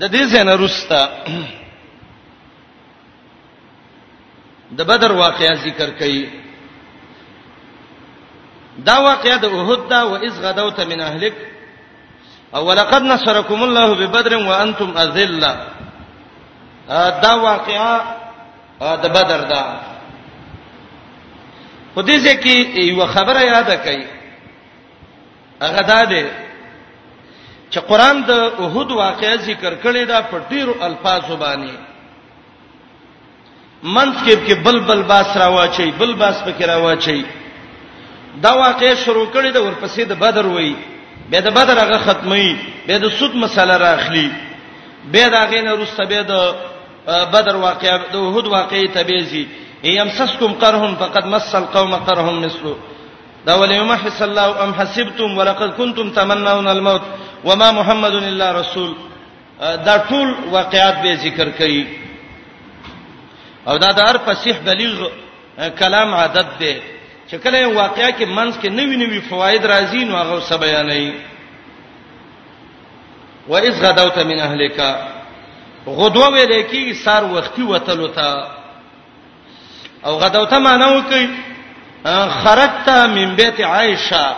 د دې ځنه رستا د بدر واقعیا ذکر کړي دا واقعیا د احد دا و اذ غدوت من اهلک او ولقد نصرکم الله ببدر وانتم اذلہ دا واقعیا د بدر دا په دې ځکه یو خبره یاد کړئ هغه دا دی چې قران د احد واقعې ذکر کړي دا په ډیرو الفاظو باندې منځ کې کې بلبل باس راواچي بل باس پکې راواچي دا واقعې شروع کړي دا ورپسې د بدر وای به د بدر هغه ختمي به د سود مسله راخلي به دا غینه روسته به د بدر واقعې د احد واقعې تبيزي يمسسكم قرهم فقد مس القوم قرهم مثله دا ولې ما حس الله ام حسبتم ولقد كنتم تمنون الموت وما محمد الا رسول دا ټول واقعات به ذکر کړي او دا د هر فصیح بلیغ کلام عادت دی چې کله واقعیا کې منځ کې نوی نوی فواید راځي نو هغه څه بیانوي و اذ غدوت من اهلک غدوه ویل کی سار وختي وتلو ته او غدوته معنی وکي خرجت من بیت عائشه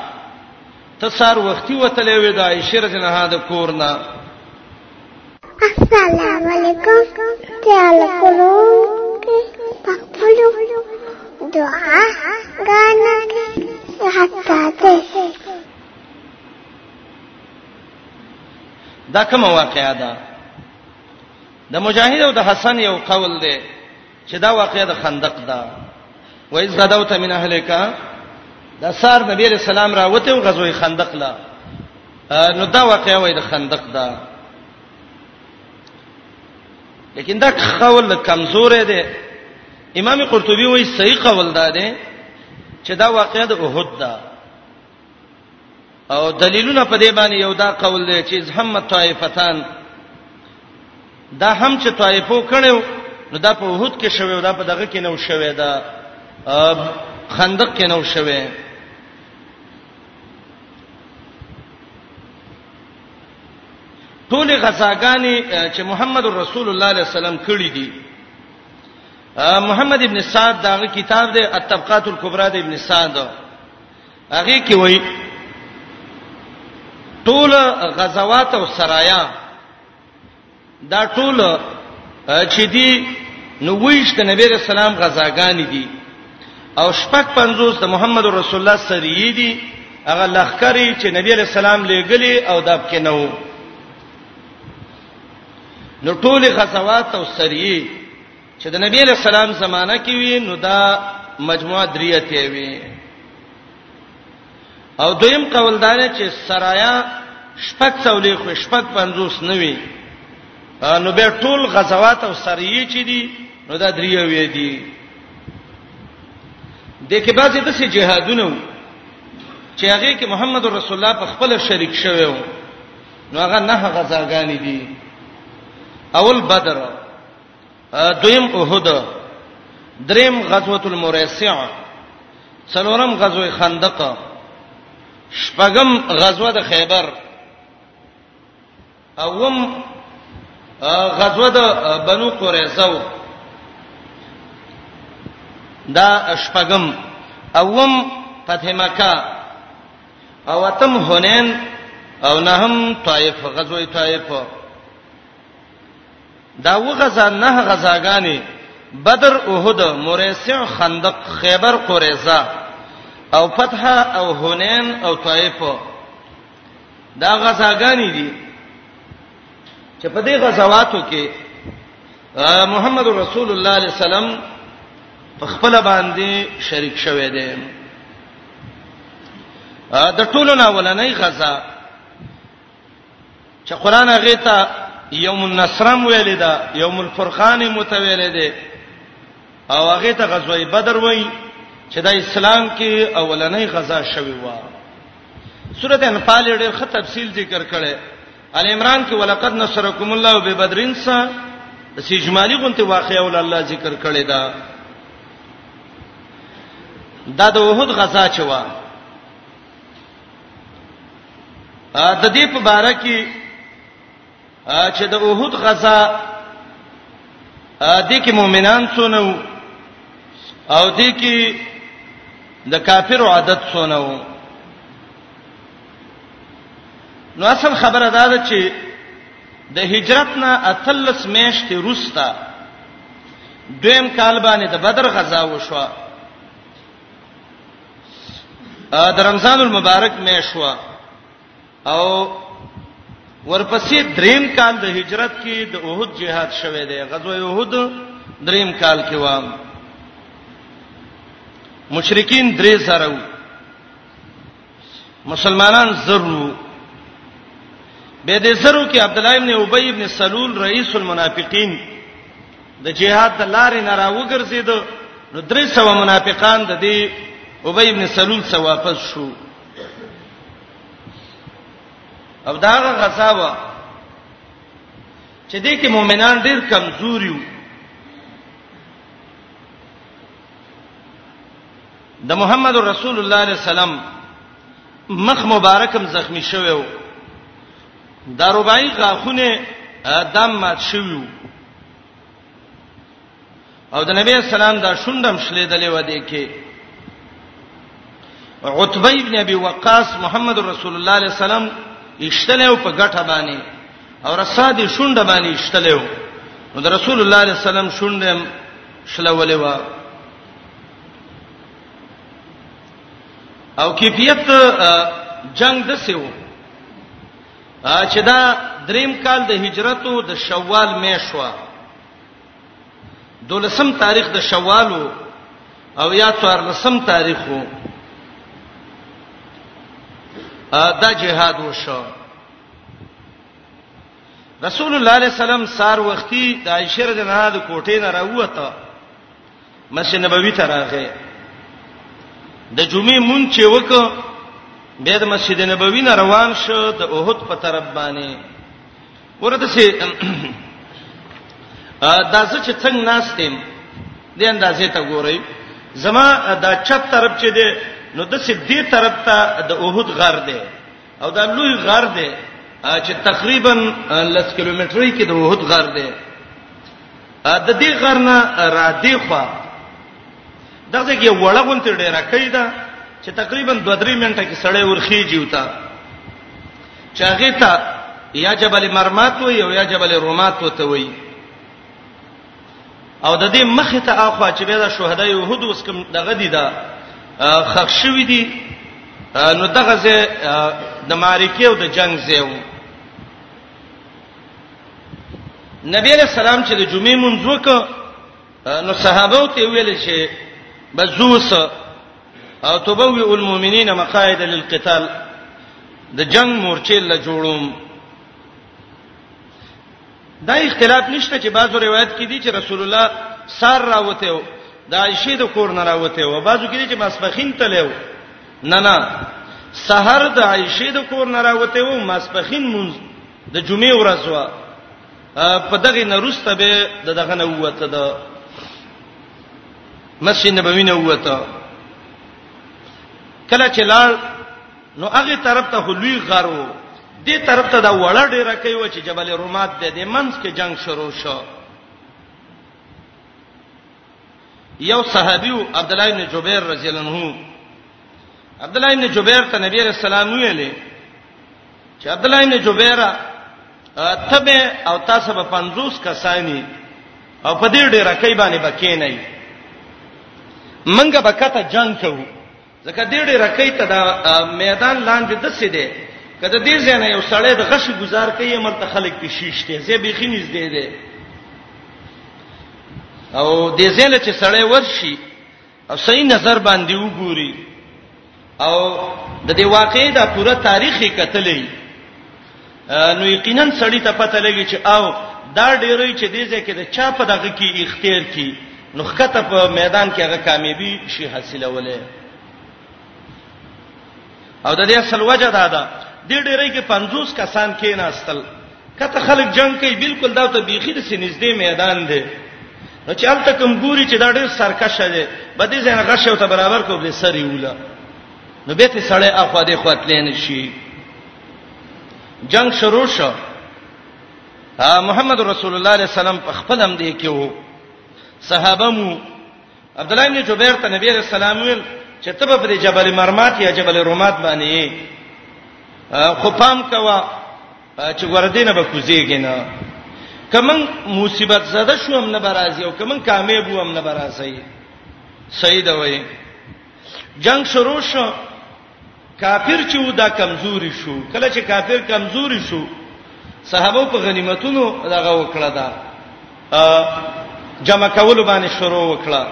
ته سار وختي وتلې وې د عائشه رضی الله عنها د کور نه السلام علیکم تعال کولو پخپلو دعا غانا حتا ته دا کوم واقعیا ده د مجاهد او د حسن یو قول دی چې دا واقعیا د خندق ده وای زداوت من اهلکا د سار نبی رسول الله راوته او غزوه خندق لا نو دا واقعیا وای د خندق ده لیکن دا قول کمزور دی امام قرطبي وای صحیح قول ده چې دا واقعیا د احد ده او دلیلونه په دې باندې یو دا قول دی چې زحمت طائفتان دا هم چې طائفو کړو نو دا په وحود کې شوی دا په دغه کې نو شوی دا خندق کې نو شوی ټول غزاګانی چې محمد رسول الله علیه وسلم کړی دي محمد ابن سعد داغه کتاب دی الطبقات الکبرى د ابن سعد هغه کې وای ټول غزوات او سرايا دا ټول چې دی نو ویش د نبی رسول الله غزاګان دي او شپږ پنځوس د محمد رسول الله سری دي هغه لخرې چې نبی علیہ السلام لېګلې او داب کې نو نو ټول غزوات او سریه چې د نبی له سلام زمانہ کې وی نو دا مجموعه دریته وی او دویم قول دا دی چې سرایا شپږ څولې خو شپږ 50 نه وی نو به ټول غزوات او سریه چې دي نو دا دریه وی دي د کې بعضې د سي جهادونه وو چې هغه کې محمد رسول الله په خپل شریک شوی و نو هغه نه غزاګانی دي اول بدر دویم احد دریم غزوه المریسع څلورم غزوه خندق شپږم غزوه د خیبر اوم غزوه د بنو قریظه دا شپږم اوم فتح مکه او اتم حنین او نهم طائف غزوه طائف دا وغزا نه غزاګانې بدر احد مريسع خندق خيبر قريزه او فتح او حنين او طائف دا غزاګانې دي چې په دې غزواتو کې محمد رسول الله عليه السلام په خپل باندې شریک شوه دی د ټولو نه ولنې غزا چې قران هغه ته یوم النصرم ویل دا یوم الفرقان متویل دی او هغه ته غزوه بدر وای چې د اسلام کې اولنۍ غزا شوی و سورته انفال ډېر ښه تفصیل ذکر کړي ال عمران کې ولقد نصرکم الله ببدرین سا د سجمالی غونته واقعي ول الله ذکر کړي دا دا د وحود غزا چوا د دې په باره کې چې د اوحد غزا د کې مؤمنان څونه او د کې د کافرو عادت څونه وو نو اصل خبره دا ده چې د هجرت نه اتلس میاشتې روستا دویم کال باندې د بدر غزا وشوه د رمضان المبارک میشوا او ورپسې دریم کال د هجرت کې د احد جهاد شوه دی غزوه احد دریم کال کې و مشرکین درې سره وو مسلمانان زرو به دې زرو کې عبد الله ابن ابي ابن سلول رئیس المنافقین د جهاد د لارې نه راوګرځید نو درې سو منافقان د دې ابي ابن سلول سره واپس شو او دا غزا و چې دې کې مؤمنان ډېر کمزوري وو د محمد رسول الله علیه السلام مخ مبارکم زخمی شوی و دا ربای غاخونه دم مات شوی او د نبی اسلام دا شوندم شلې دلې و دې کې عتبه ابن ابي وقاص محمد رسول الله عليه السلام اشتلو په غټه باندې او رساد شونډه باندې اشتلو نو د رسول الله عليه السلام شونډه شلولې و او کیفیت جنگ د سیو چې دا دریم کال د هجرتو د شوال میشوا دولسم تاریخ د شوالو او یا څوار لسم تاریخو دا جهاد وشو رسول الله صلی الله علیه وسلم سار وختي د عائشه رضی الله عنها د کوټې نه راووته مسجد نبوي ته راغی د جمعې مونږ چې وکړو به د مسجد نبوي نه روان شو د اوحد په طرف باندې ورته سي دا زه چې څنګه ناستم د اندازې ته ګورئ زما دا چپ طرف چې دی نو د سې دې طرف ته د اوحد غر دی او دا لوی غر دی چې تقریبا لس کیلومترۍ کې د وحود غر دی د دې غر نه را دی خو دغه کې وړغون تر ډیره کوي دا چې تقریبا 2-3 منټه کې سړی ورخیږي وتا چاغه تا یا جبل مرمات وي او یا جبل رومات وته وي او د دې مخ ته اخوا چې بیا د شهدا یهود اوس کوم دغه دي دا خښ شوی دي نو دغه زه د معرکې او د جنگ زیو نبی علیہ السلام چې د جمعې مونږ وکړ نو صحابه ته ویل چې بزوس او تبوی المؤمنین مقاعد للقتال د جنگ مورچې له جوړوم دا اختلاف نشته چې بعضو روایت کې دي چې رسول الله سار راوته و د عائشه د کور نه راوته و بعضو کې دي چې مسبخین تلو نه نه سحر د عائشه د کور نه راوته و مسبخین مونږ د جمعې ورځ و په دغه نرسته به د دغه نه وته د مسجد نبوي نه وته کله چې لار نو هغه طرف ته لوی غر وو دې طرف ته دا وړه ډیره کوي و چې جبل رومات د دې منځ کې جنگ شروع شو یو صحابي عبد الله بن جبیر رضی الله عنه عبد الله بن جبیر ته نبی رسول الله ویلې چې عبد الله بن جبیر تبه او تاسو به 50 کسانی او په دې ډیره کوي باندې بکې نه منګه بکته جنگ کوو ځکه دې ډېر رکې ته دا میدان لاندې د څه دی کله دې ځنه یو سړی د غشي گزار کوي ملته خلک پېښیشته زه به خې نږدې دی او دې ځله چې سړی ورشي او صحیح نظر باندې وګوري او د دې واقعې دا پوره تاریخ کتلې نو یقینا سړی ته پته لګی چې او دا ډیرې چې دې ځکه د چا په دغه کې اختیار کی نو خطه په میدان کې هغه کامیابی شي حاصله ولې او د دې اصل وجه دا ده دې ډیرې کې 50 کسان کې نه استل کته خلک جنگ کوي بالکل دا ته بیخي د سینځدې میدان دی نو چې الته کوم ګوري چې دا ډېر سرکشه دی بده ځنه غشو ته برابر کو بل سری ولا نو به ته سړی اخوا دې خواتلې نشي جنگ شروع شو محمد رسول الله عليه السلام په خپل هم دی کې وو صحابه مو عبد الله بن جبیر ته نبی رسول الله ویل چې ته په جبل مرمات یا جبل رومات باندې خو پام کوا چې وردینه به کوزیږي نه کمن مصیبت زده شو هم نه برازي او کمن کامیاب و هم نه برازي سید وای جنگ شروع شو کافر چې و دا کمزوري شو کله چې کافر کمزوري شو صحابه په غنیمتونو دغه وکړه دا جمع کول باندې شروع وکړه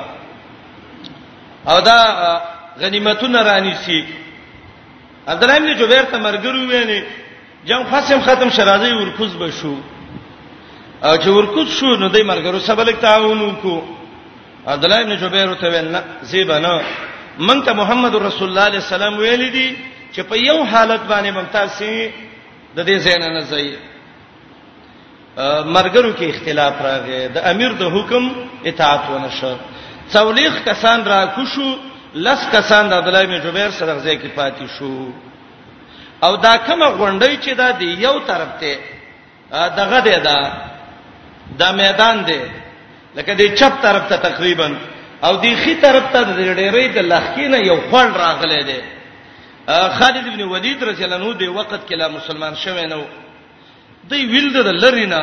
او دا غنیمتونه رانی سي عبد الله ابن جبیر ته مرګرو ویني جنگ فاسم ختم شرازي ورکوز بشو او چې ورکوز شو نو د مرګرو سبلک تعاون وکړو عبد الله ابن جبیر ته ویل نه زیبا نه مونږ ته محمد رسول الله علیه السلام ویل دي چې په یو حالت باندې ممتاز سي د دې زین نه ځي مرګرو کې اختلاف راغی د امیر د حکم اطاعت ونشو څولېخ کسان را کوشو لس کسان د عبد الله بن جبیر سره ځای کې پاتې شو او دا کومه غونډۍ چې دا دی یو طرف ته دغه دی دا د میدان دی لکه د چپ طرف ته تقریبا او د خي طرف ته د ډېرې د لخینه یو خړ راغلی دی خالد ابن ولید رضی الله عنه د وخت کې لا مسلمان شوی نو دی ویل د لرینا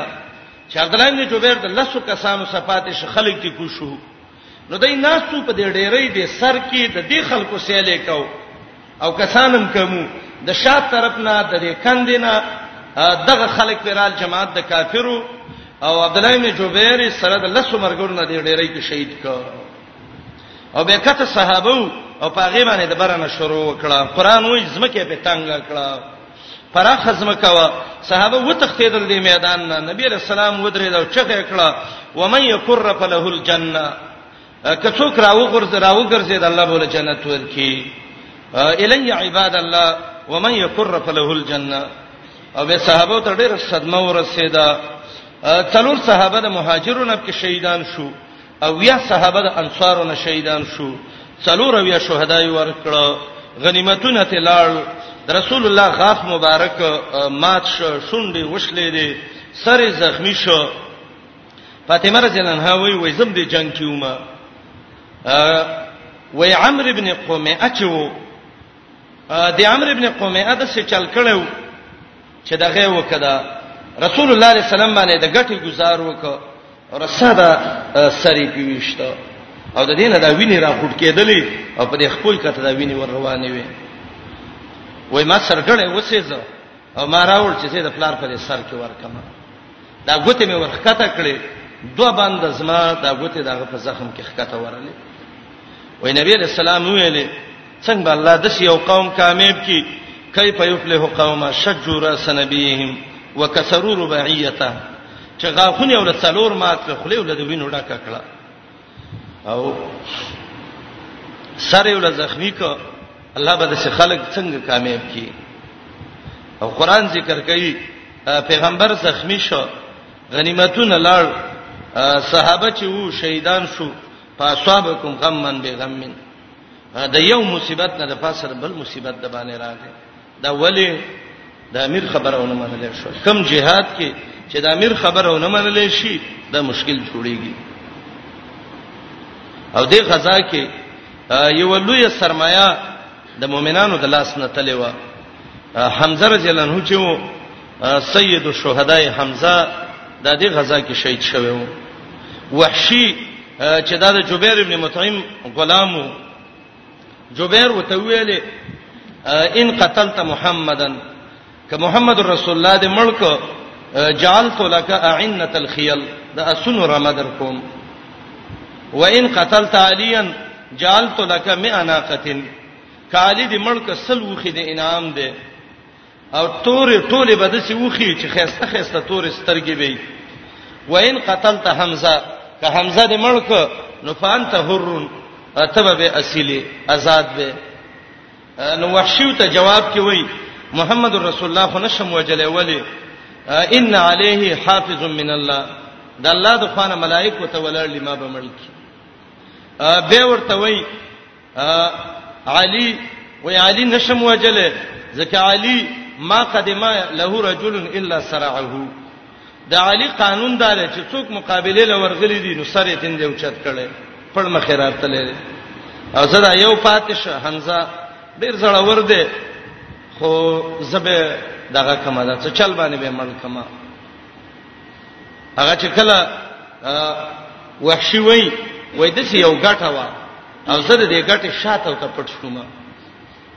چې عبد الله ابن جبیر د لسو کسانو صفات شخلک تی کو شو نو دای ناسو په دې ډېرې دې سر کې د دې خلکو سیلې کو او کسانم کومو د شات طرف نه د دې کندینه دغه خلک پیرال جماعت د کافرو او عبد الله بن جبیر سره د لسو مرګونو نه دې ډېرې کې شهید کو او به کته صحابه او پاغه باندې د برنه شروع وکړه قران وې زمکه په تنګ کړه پراخه ځمکه وه صحابه وتښتېدل دې میدان نه نبی علیہ السلام ودرېد او چغه یې کړه ومن یکر فله الجنه که څوک راو غرز راو ګرځید الله بوله جنت ورکی الی عباد الله ومن یکر فله الجنه او به صحابه ته ډېر صدمه ورسېده څلور صحابه د مهاجرونو په شهیدان شو او یا صحابه د انصارو نه شهیدان شو څلور اویا شهدای ورکړه غنیمتونه ته لاړ رسول الله غاف مبارک مات شو شونډې وشلې دي سر زخمی شو فاطمه رضی الله عنها وی وې زم دې جنگ کیومه وی عمرو ابن قمه اچو د عمرو ابن قمیه د څه چل کړو چې دغه وکړه رسول الله صلی الله علیه وسلم باندې د غټي گزار وکړه رسدا سری پیوښته او د دینه دا ویني را خټ کېدلې او په دې خپل کته دا ویني ور روانې وي وای ما سرګړې وسېزه او ما راول چې د پلار په سر کې ورکم دا غوته مې ورخکته کړې دوه باندې زما دا غوته دغه په زخم کې خکته ورلې وای نبی رسول الله ویلې څنګه الله د یو قوم کامیاب کی کیف یفلح قوم شجوا راس نبیهم وکسروا رباعیته چې غاخونه ول څلور مات په خلی ول د وینو ډک کړه او سره ول زخمی ک الله به د خلک څنګه کامیاب کی او قران ذکر کوي پیغمبر زخمی شو غنیمتونه لاړ صحابه چې وو شهیدان شو فاصابکم غمن بغمن د یو مصیبت نه د پاسه بل مصیبت د باندې راغی دا ولی د امیر خبرونه منل شو کم جهاد کې چې د امیر خبرونه منل شي دا مشکل جوړیږي او د غزا کې یو لوی سرمایا د مؤمنانو د لاس نه تللی و حمزه رضی الله عنه چې سید الشهداء حمزه د دې غزا کې شهید شوی وو وحشی چې دا د جبیر ابن مطعم غلامو جبیر وته ویلې ان قتلت محمدن ک محمد رسول الله د ملک جعلت لك اعنه الخيل د اسن رمدر کوم وان قتلت عليا جعلت لك مئناقه کالی د ملک سلوخي د انعام ده او تورې ټولې به دسی وخی چې خيسته خيسته تورې سترګې وي وان قتلت حمزه که حمزه دې ملک نو فانت حرون اتبه به اصلي آزاد به نو وحشیو ته جواب کې وای محمد رسول الله خو نشم وجلې ولی ان علیه حافظ من الله د الله د خوانه ملائکه ته ولړ لما به ملک به ورته وای علی وی علی نشم وجله ځکه علی ما قدمه له رجل الا سرعه د علی قانون دا دی چې څوک مقابله لورغلی دي نو سره تین دی اوچت کړي پړ مخه راتلې او زړه یو پاتش حمزه ډیر زړه ور دی خو زبه دغه کما دا څه چل باندې به مړ کما هغه چې کله وحشي وای وای د یو غټه وا او زه د دې غټه شاته ته پټ شوم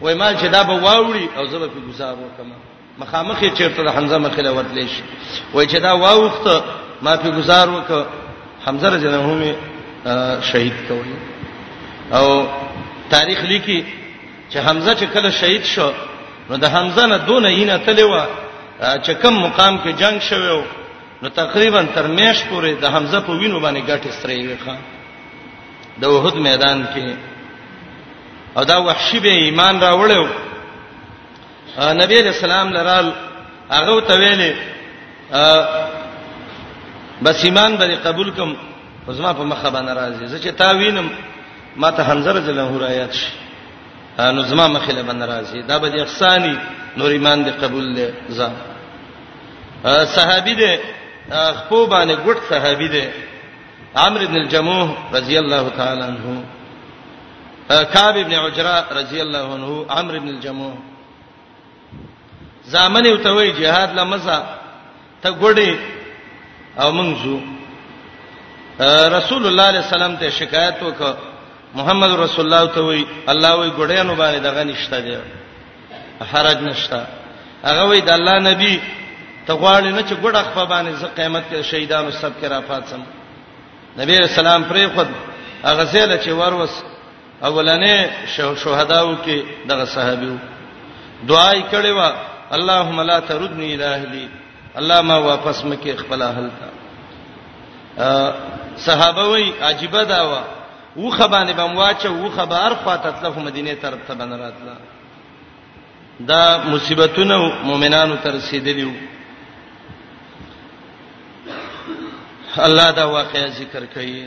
وای ما چې دا به واوړي او زه به په گزار وکم مخامخې چیرته د حمزه مخې له ورتلې شي وای چې دا واوخت ما په گزار وک حمزه رضی الله عنه شهید کوي او تاریخ لیکي چې حمزه چې کله شهید شو نو د حمزه نه دونه اینه تلې و چې کم مقام کې جنگ شوو نو تقریبا تر میش پورې د حمزه په وینو باندې ګټه سره یې ښه د وحد میدان کې او دا وحشي به ایمان راوړیو نبی علیہ السلام لرال هغه ته ویلې بس ایمان به قبول کوم زما په مخه باندې راځي زه چې تا وینم ما ته حمزه رضی الله عنه آیات شي نو زما مخې له بند راځي دا به احسانی نور ایمان دې قبول لې ځه صحابي دې خپو باندې ګډ صحابي دې عمرو ابن الجموح رضی الله تعالی عنہ کعب ابن عجرہ رضی الله عنه عمرو ابن الجموح ځامن یو ته وای جهاد لمزه ته ګړې او منځو رسول الله علیه السلام ته شکایت وکړ محمد رسول الله ته وای الله وای ګړېانو باندې دغه نشته دی حرج نشته هغه وای د الله نبی ته غواړي نه چې ګړه خپل باندې ز قیامت کې شهیدانو سب کې رافات سم نبی رسول الله پرې خود هغه زله چې وروس اولنې شهداو کې دغه صحابي دعا یې کړې و اللهم لا تردنی الی اهلی الله ما واپس مکه خپل اهل ته صحابه وی عجيبه دا و و خبانه بم واچه و خبر خواته تلف مدینه طرف ته بن راتله دا مصیبتونه مؤمنانو تر رسیدلیو الله دا واقعیا ذکر کوي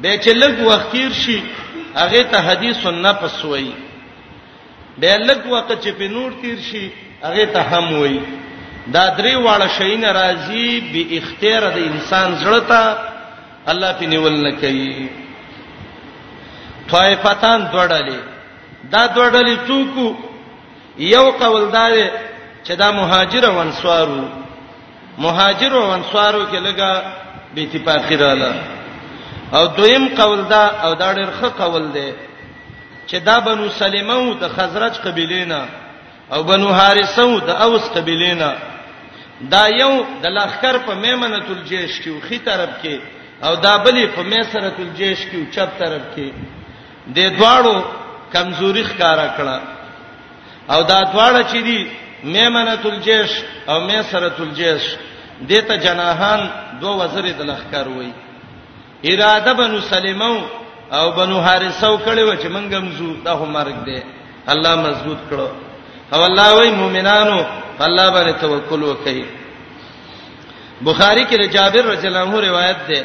به چې لږ وخت تیر شي هغه ته حدیث النفس وایي به لږ وخت چې په نور تیر شي هغه ته هم وایي دا درې واړه شي ناراضي به اختیار د انسان زړه ته الله په نیول نه کوي طائفتان دوړلې دا دوړلې څوک یو قول دا چې دا مهاجر او انصارو مهاجر او انصارو کې لګه به اتفاقی رااله او دویم قول دا او دا ډېر ښه قول دی چې دا بنو سلمه او د خزرج قبیلې نه او بنو حارثه او د اوس قبیلې نه دا یو د لخر په میمنه الجیش کې او خي طرف کې او دا بلې په میسره الجیش کې او چپ طرف کې د دواړو کمزوري ښکارا کړه او دا دواړه چې دي میمنه الجيش او میسره الجيش دته جناحان دوه وزر د لخر وای اراده بنو سلمو او بنو حارثو کړي و چې منګم زو دا هم مرګ دی الله مضبوط کړو او الله وای مؤمنانو الله باندې توکل وکړي بخاری کې د جابر رضی الله عنه روایت ده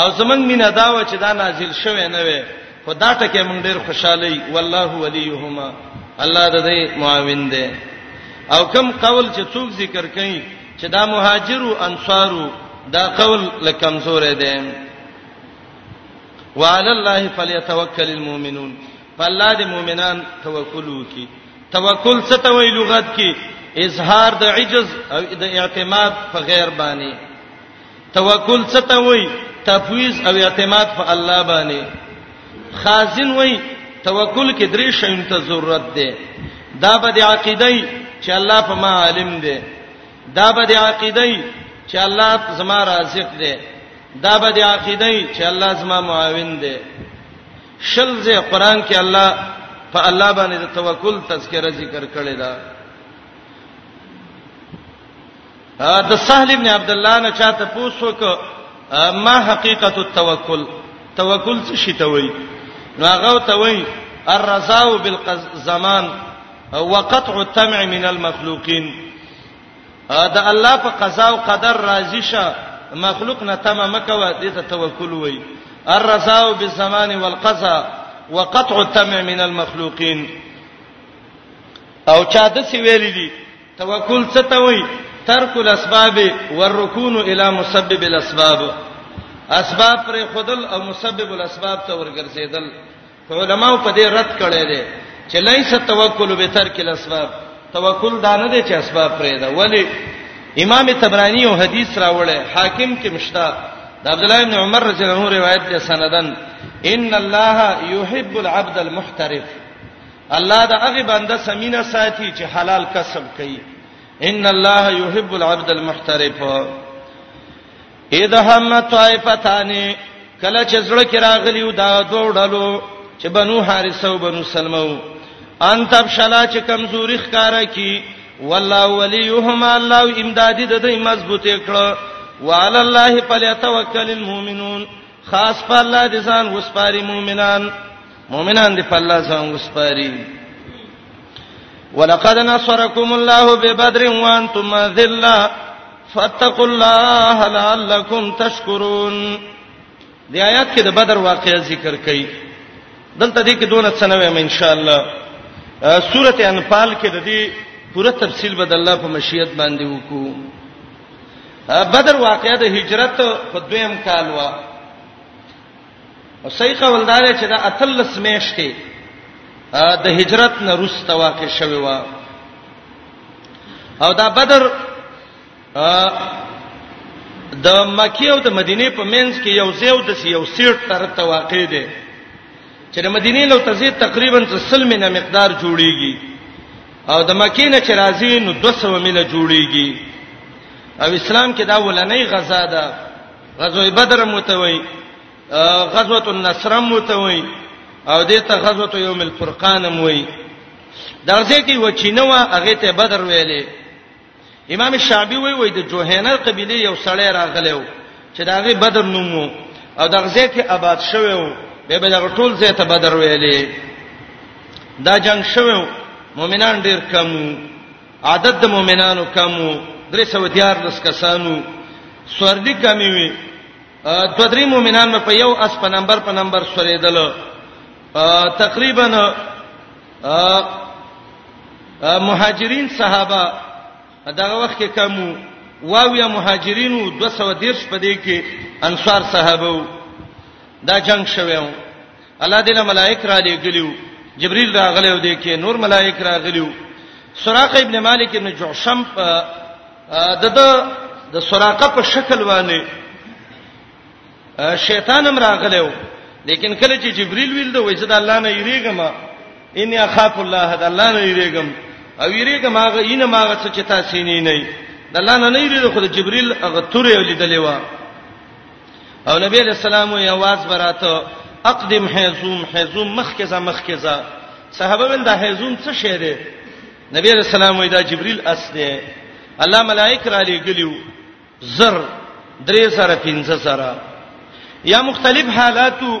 او زمنګ مینا دا و چې دا نازل شوه نه وي خو دا ټکه مونږ ډیر خوشاله یو والله ولیهما الله د دې معاون دی او کم قول چې څوک ذکر کوي چې دا مهاجرو انصارو دا قول لکمزور دی وعلى الله فليتوكل المؤمنون فالله دې مؤمنان توکل وکي توکل څه ته وی لغت کې اظهار د عجز او د اعتماد په غیر باندې توکل څه ته وای تفویض او اعتماد په الله باندې خازن وای توکل کې درې شیونه ته ضرورت ده دا به د عقیده چې الله په ما عالم ده دا به د عقیده چې الله زما رازق ده دا به د عقیده چې الله زما معاون ده شل زه قران کې الله په الله باندې د توکل تذکرہ ذکر کړی دا د سهل ابن عبد الله نه چاته پوښتنه وکړه ما حقیقت التوکل توکل څه شي ته وای نو هغه ته وای الرزاء بالزمان وقطع التمع من المخلوقين دا الله په قضا او قدر راضي شه مخلوق نه تمه مکوه دې ته توکل وای الرزاء بالزمان والقضاء وقطع التمع من المخلوقين او چا د سی ویلې دي توکل څه ته وایي ترک الاسباب والركون الى مسبب الاسباب اسباب پر خودل او مسبب الاسباب ته ورګرځیدل علماء په دې رد کړي دي چې ليس توکل به ترک الاسباب توکل دا نه دي چې اسباب پرې ده ولی امام تبرانی او حدیث راوړی حاکم کې مشتا د عبد الله بن عمر رضی الله عنه روایت ده سندن ان الله يحب العبد المحترف الله د هغه بنده سمینه ساتي چې حلال کسب کوي ان الله يحب العبد المحترف اذا هم طائفتان کله چې زړه کې راغلی و دا دوه ډلو چې بنو حارثه او بنو سلمو ان تب شلا چې کمزوري ښکارا کی والله وليهما الله امدادي د دې مضبوطه کړه وعلى الله فليتوکل المؤمنون خاص په الله دي ځان وسپاري مؤمنان مؤمنان دی په الله څنګه وسپاري ولقد نصركم الله ببدر وانتم ذلة فاتقوا الله لعلكم تشكرون دی آیات کې د بدر واقعې ذکر کړي دلته دې کې دونه څه نه وایم ان شاء الله سورته انفال کې د دې پوره تفصیل به د الله په مشیت باندې وکړو بدر واقعې د هجرت په دویم کال وا او صحیح قول دا دی چې دا اتلس میاشتې د هجرت نه روسته واقع شوه وا او دا بدر د مکی او د مدینه په منځ کې یو زیو د یو سیټ تر ته واقع دی چې د مدینه لو تزي تقریبا 30 مینه مقدار جوړیږي او د مکی نه چې راځي نو 200 مینه جوړیږي او اسلام کې دا ولنې غزا ده غزوه بدر متوي غزوه النصر متوي او دې ته غزوه یوم الفرقان موي درځه کې وچینو هغه ته بدر ویلې امام شعبي وی وی د جوهینه قبيله یو سړی راغلی و چې دا غي بدر نومو او دغه ځای کې آباد شوی و به به دغه ټول ځای ته بدر ویلې دا جنگ شوی مؤمنان ډیر کم عدد د مؤمنانو کمو 314 کسانو سورلی کمی وی دو درې مؤمنان په یو اس په نمبر په نمبر سورېدل تقریبا مهاجرین صحابه دغه وخت کې کمو واویا مهاجرینو 213 په دې کې انصار صحابه دا جنگ شوو الله دې له ملائک را لېګلیو جبريل راغلی و دې کې نور ملائک راغلیو سراقه ابن مالک ابن جعشم په دغه د سراقه په شکل باندې شیطان هم راغلی و لیکن کله چې جبريل ویل دوی چې د الله نه یریګم ان اخاف الله د الله نه یریګم او یریګم هغه ان ماغه څه چې تاسو نه نه د الله نه نه یریګم خو د جبريل هغه تورې ولیدلې و او نبی علیہ السلام یې आवाज براته اقدم حیزوم حیزوم مخکې ځه مخکې ځه صحابه ول دا حیزوم څه شی دی نبی علیہ السلام وی دا جبرئیل اس دی الله ملائک را لګلیو زر درې سره پنځه سره یا مختلف حالاتو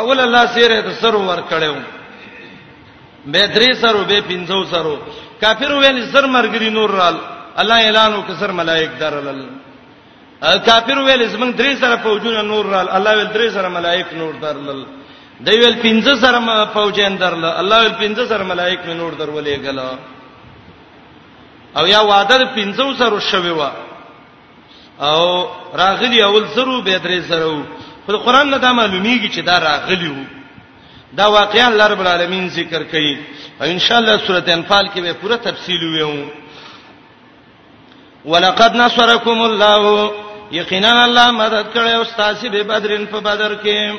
اول الله سره د سر ور کړو به درې سرو به پنځو سرو کافر ویل سر مرګري نور رال الله اعلان وکړ سر ملائک درلل کافر ویل زمنګ درې سره فوجونه نور رال الله ویل درې سره ملائک نور درلل دی ویل پنځه سره فوجین درل الله ویل پنځه سره ملائک می نور درولې غلا او یا وعده پنځو سره شوی و او راغلی اول زرو به درې زرو خو قرآن نه دا معلومیږي چې دا راغلی وو دا واقعا الله رب العالمین ذکر کوي او ان شاء الله سوره انفال کې به پوره تفصیل ویو ولقد نصرکم الله یقینا الله مدد کړی او تاسو به بدرن په بدر کې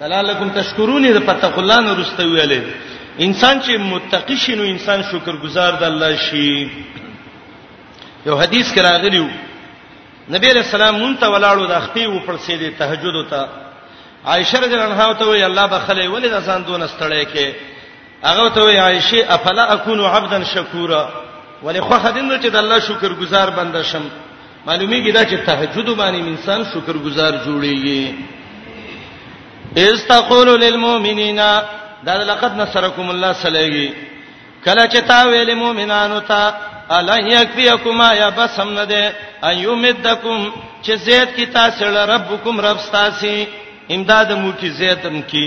لعلکم تشکرون د پتق الله نو رسته ویلې انسان چې متقی شي نو انسان شکرګزار د الله شي یو حدیث کې راغلیو نبی علیہ السلام مونږ ته ولاړو د خپې و پر سې د تهجد ته عائشه رضی الله عنها ته وی الله بخله ولې د ځان دون ستړی کې هغه ته وی عائشه افلا اكون عبدا شکورا ولې خو خدینو چې د الله شکر گزار بنده شم معلومیږي دا چې تهجد باندې انسان شکر گزار جوړیږي استقول للمؤمنین دا لقد نصرکم الله صلیږي کله چې تا ویل مؤمنانو ته الا یکفیکما یا بس هم نه ده ایومدکم چې زید کی تاسو ربکم رب تاسو امداد مو کی زیدم کی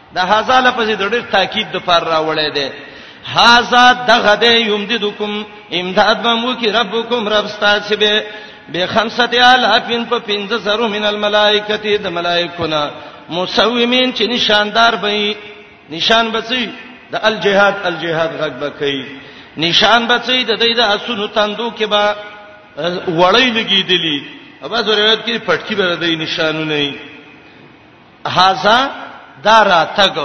د هاذا لفظ د ډېر تاکید د پر راولې ده هاذا دغه دې یمددکم امداد بمو کی ربکم رب ستاسو به به خمسه الافین په 15000 من الملائکه د ملائکونه مسومین چې نشاندار به نشان بچي د الجهاد الجهاد غږ بکې نشان بچي د دې د اسونو تندو کې با وړی لګیدلی اوبه روایت کې پټکی به د نشانونه نه هاذا دا راتګ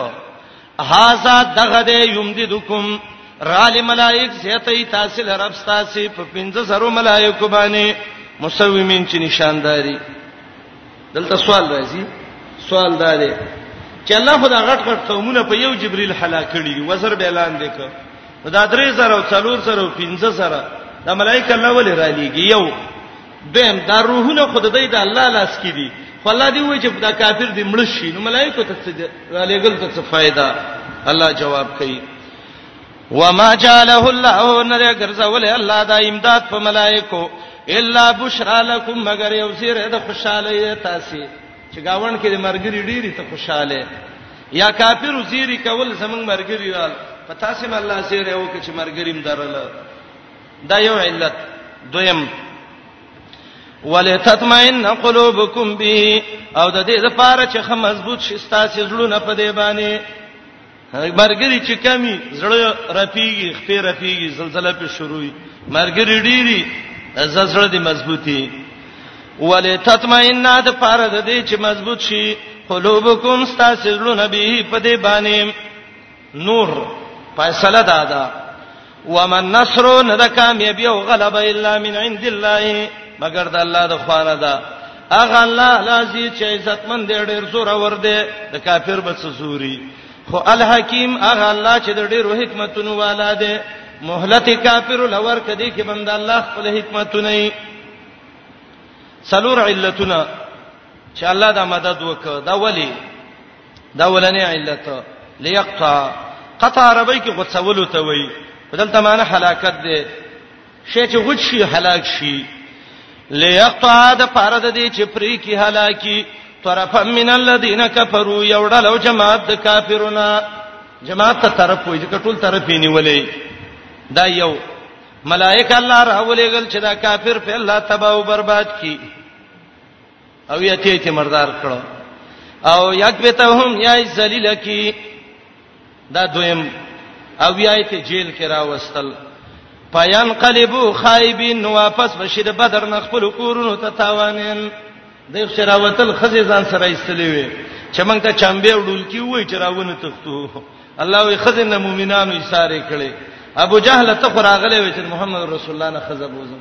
هاذا دغه دې یمددکم رال ملائک زیتای تاسو لرب تاسو په 15000 ملائکه باندې مسومین چې نشانداري دلته سوال راځي سوال دا دی چې الله خدا غټ غټ قومونه په یو جبريل حلا کړی دی وزر به اعلان وکړ دا درې زره او څلور زره او پنځه زره د ملائکه الله ولې را لېږي یو دیم دا روحونه خود دای د الله لاس کې دي خو الله دی وایي چې دا کافر دی مړ شي نو ملائکه ته څه را لېګل ته څه فائدہ الله جواب کوي وما جعله الله نذر غرزول الله دا امداد په ملائکو الا بشرا لكم مگر یو سیر د خوشاله تاسو چې گاون کې د مرګري ډيري ته خوشاله یا کافر زیری کول زمنګ مرګري وال پتا سم الله سیر یو کې چې مرګریم درل دا یو علت دویم ولتطمئن قلوبکم به او د دې لپاره چې خه مضبوط شي ستاسو زړونه په دې باندې مرګري چې کمی زړه رپیږي خپې رپیږي زلزلہ په شروعي مرګري ډيري زړه دې مضبوطي ولې تطمئن د پاره د دې چې مضبوط شي قلوبکم استاسلون به په دې باندې نور فیصله دا ده ومن نصر نه د کامیابی او غلبه الا من عند الله مگر د الله د خوانه ده اغه الله لازی چې عزتمن دی ډیر زور ور دی د کافر بس زوري خو الحکیم اغه الله چې د ډیرو حکمتونو والا دی مهلت کافر لور کدی کې بند الله خپل حکمتونه یې سلور علتونه چې الله دا مدد وکړه دا ولی دا ولنې علت ليقطع قطع عربی کې غڅولو ته وایي بدلته معنی هلاکت دی شي چې غوت شي هلاک شي ليقطع د پاره د دې چې پرې کې هلاکی طرفا من الذين كفروا يوړل او جماعت د کافرونو جماعت ته طرف وي چې ټول طرف یې نیولې دا یو ملائکه الله راولېګل چې دا کافر په الله تباہ او برباد کی او یا ته ته مردار کړو او یکبتهم یا ذلیل کی دا دویم او یا ته جیل کې راوستل پایان قلبو خایبین واپس بشید بدر نه خپل کورونو ته تاوانین د شراوتل خزې ځان سره ایستلې وي چې موږ ته چمبه وډول کی وای چې راونه تختو الله وي خزې نه مؤمنانو یې ساره کړي ابو جهل ته خراغله وي چې محمد رسول الله نه خزه بوزم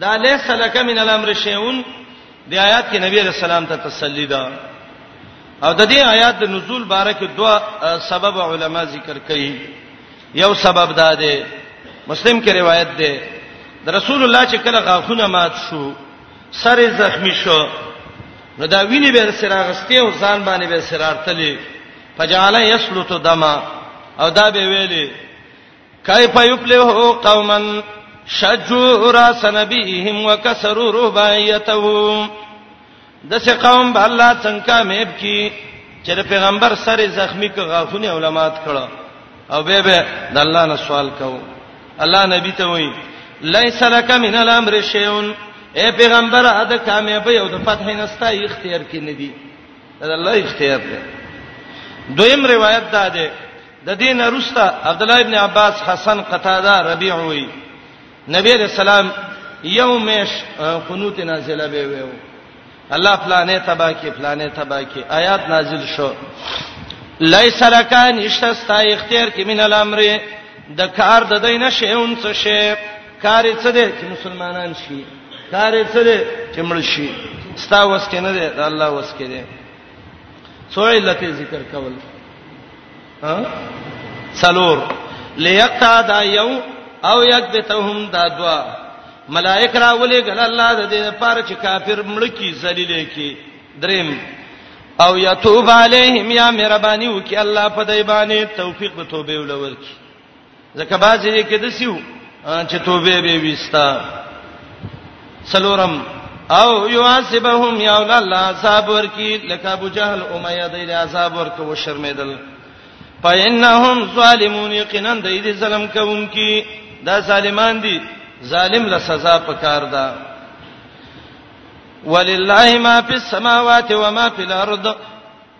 دا لیس لک من الامر شیون د آیات کې نبی رسول الله ته تسلی ده او د دې آیات د نزول باره کې دوا سبب علما ذکر کړي یو سبب دا دی مسلم کې روایت ده د رسول الله چې کله غاښونه مات شو سر زخمی شو نو دا ویني به سره غستې او ځان باندې به سره ارتلې فجعل یسلط دما او دا به ویلې کیف یفلح قوما شجوا راس نبیهم وکسروا رباعیته دسه قوم به الله څنګه کامیاب کی چې پیغمبر سره زخمی ک غافونه علماات کړه او به به د الله نه سوال کو الله نبی ته وایي لیس لک من الامر شیئون اے پیغمبر اده کامیابی او د فتح نستا اختیار کې ندی دا الله اختیار دی دویم روایت دا ده د دین وروسته عبد الله ابن عباس حسن قتاده ربيع وی نبی رسول الله یومش قنوت نازله به ویو الله فلانه تبا کی فلانه تبا کی آیات نازل شو لیس لکا نشتا ستا اختیار کی من الامر د کار د دینه شیون څه شی کار څه دی چې مسلمانان شي کار څه دی چې مړ شي ستا وس کې نه دی د الله وس کې دی څو علت ذکر کول ها سلور ليقطع دا یو او یکبتهم دا دوا ملائک را ولې ګل الله د دې لپاره چې کافر ملکی ذلیل کی دریم او یتوب علیهم یا مهربانی وکي الله په دای باندې توفیق به توبه ولور کی ځکه باځي کې د سیو چې توبه به وستا سلورم او یواسبهم یا الله عذاب ورکی لکه ابو جهل امیہ د عذاب ورکو و شرمیدل فإنهم ظالمون یقینا د دې ظلم کوونکی دا ظالمان دي ظالم له سزا پکار ده ولله ما فی السماوات و ما فی الارض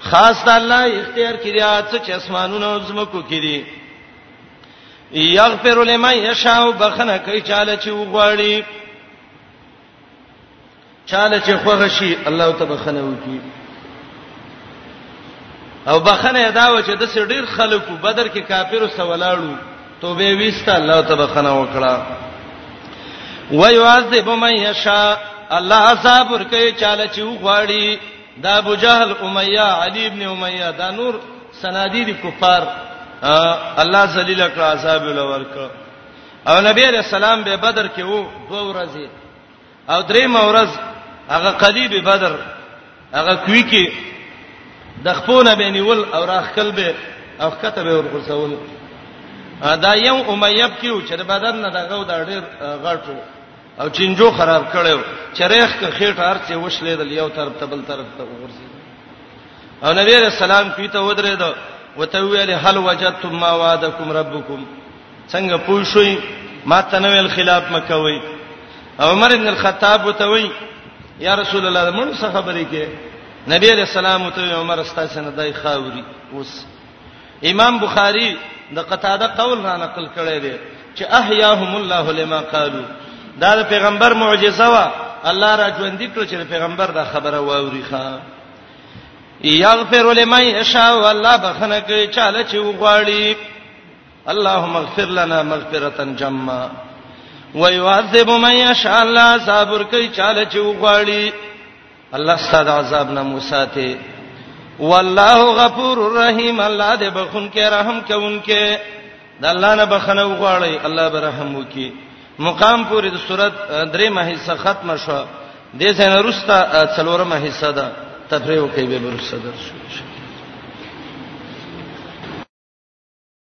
خاص د الله اختیار کې دی چې چا اسمانونو او زمکو کې دي یغفر لمن یشاء بخنه کوي چاله چې وغواړي چاله چې خوغه شي الله ته بخنه وکي او بخنه دا و چې د سر ډیر خلکو بدر کې کافرو سوالاړو توبه ویسته الله ته بخنه وکړه ويعذب من یشاء الله عذاب ورکه چاله چې وغواړي دا ابو جهل امیہ علی ابن امیہ دا نور سنادی دي کفار الله ذلیل کړ عذاب ولور کړ او نبی علیہ السلام به بدر کې وو دوه ورځې او درې مورز هغه قلیب بدر هغه کوي کې د خپونه به نیول او راخکل به او کته به ورغسول دا یو امیب کیو چې د بدر نه دغه د ډېر غټو او چنجو خراب کړو چرېخ ک خېټه ارڅه وشلې د یو طرف ته بل طرف ته وګرځي او نبی رسول الله کوي ته ودرې دو وته ویل هل وجدتم ما وعدکم ربکم څنګه پوه شوي ما تنویل خلاف مکوي عمر ابن الخطاب وته وی یا رسول الله موږ څه خبرې کې نبی علیہ السلام ته عمر استاسنه دای خاوري اوس امام بخاری د قتاده قول را نقل کړی دی چې احیاهم الله لما قالو دا د پیغمبر معجزه وا الله را ژوند کړ چې پیغمبر دا خبره واوري ښا یغفر لمن یشاء والله بخنه کوي چاله چې وغواړي اللهم اغفر لنا مغفرة جما ويعذب من يشاء الله صبر کوي چاله چې وغواړي الله ستاسو عذاب نه مو ساتي والله غفور الرحیم الله دې بخون کې رحم کوونکې د الله نه بخنه وغواړي الله به رحم وکي مقام پورې د صورت درې مه حصہ ختم شو د سینه رستا څلورمه حصہ ده تفریح کوي به برسه درشو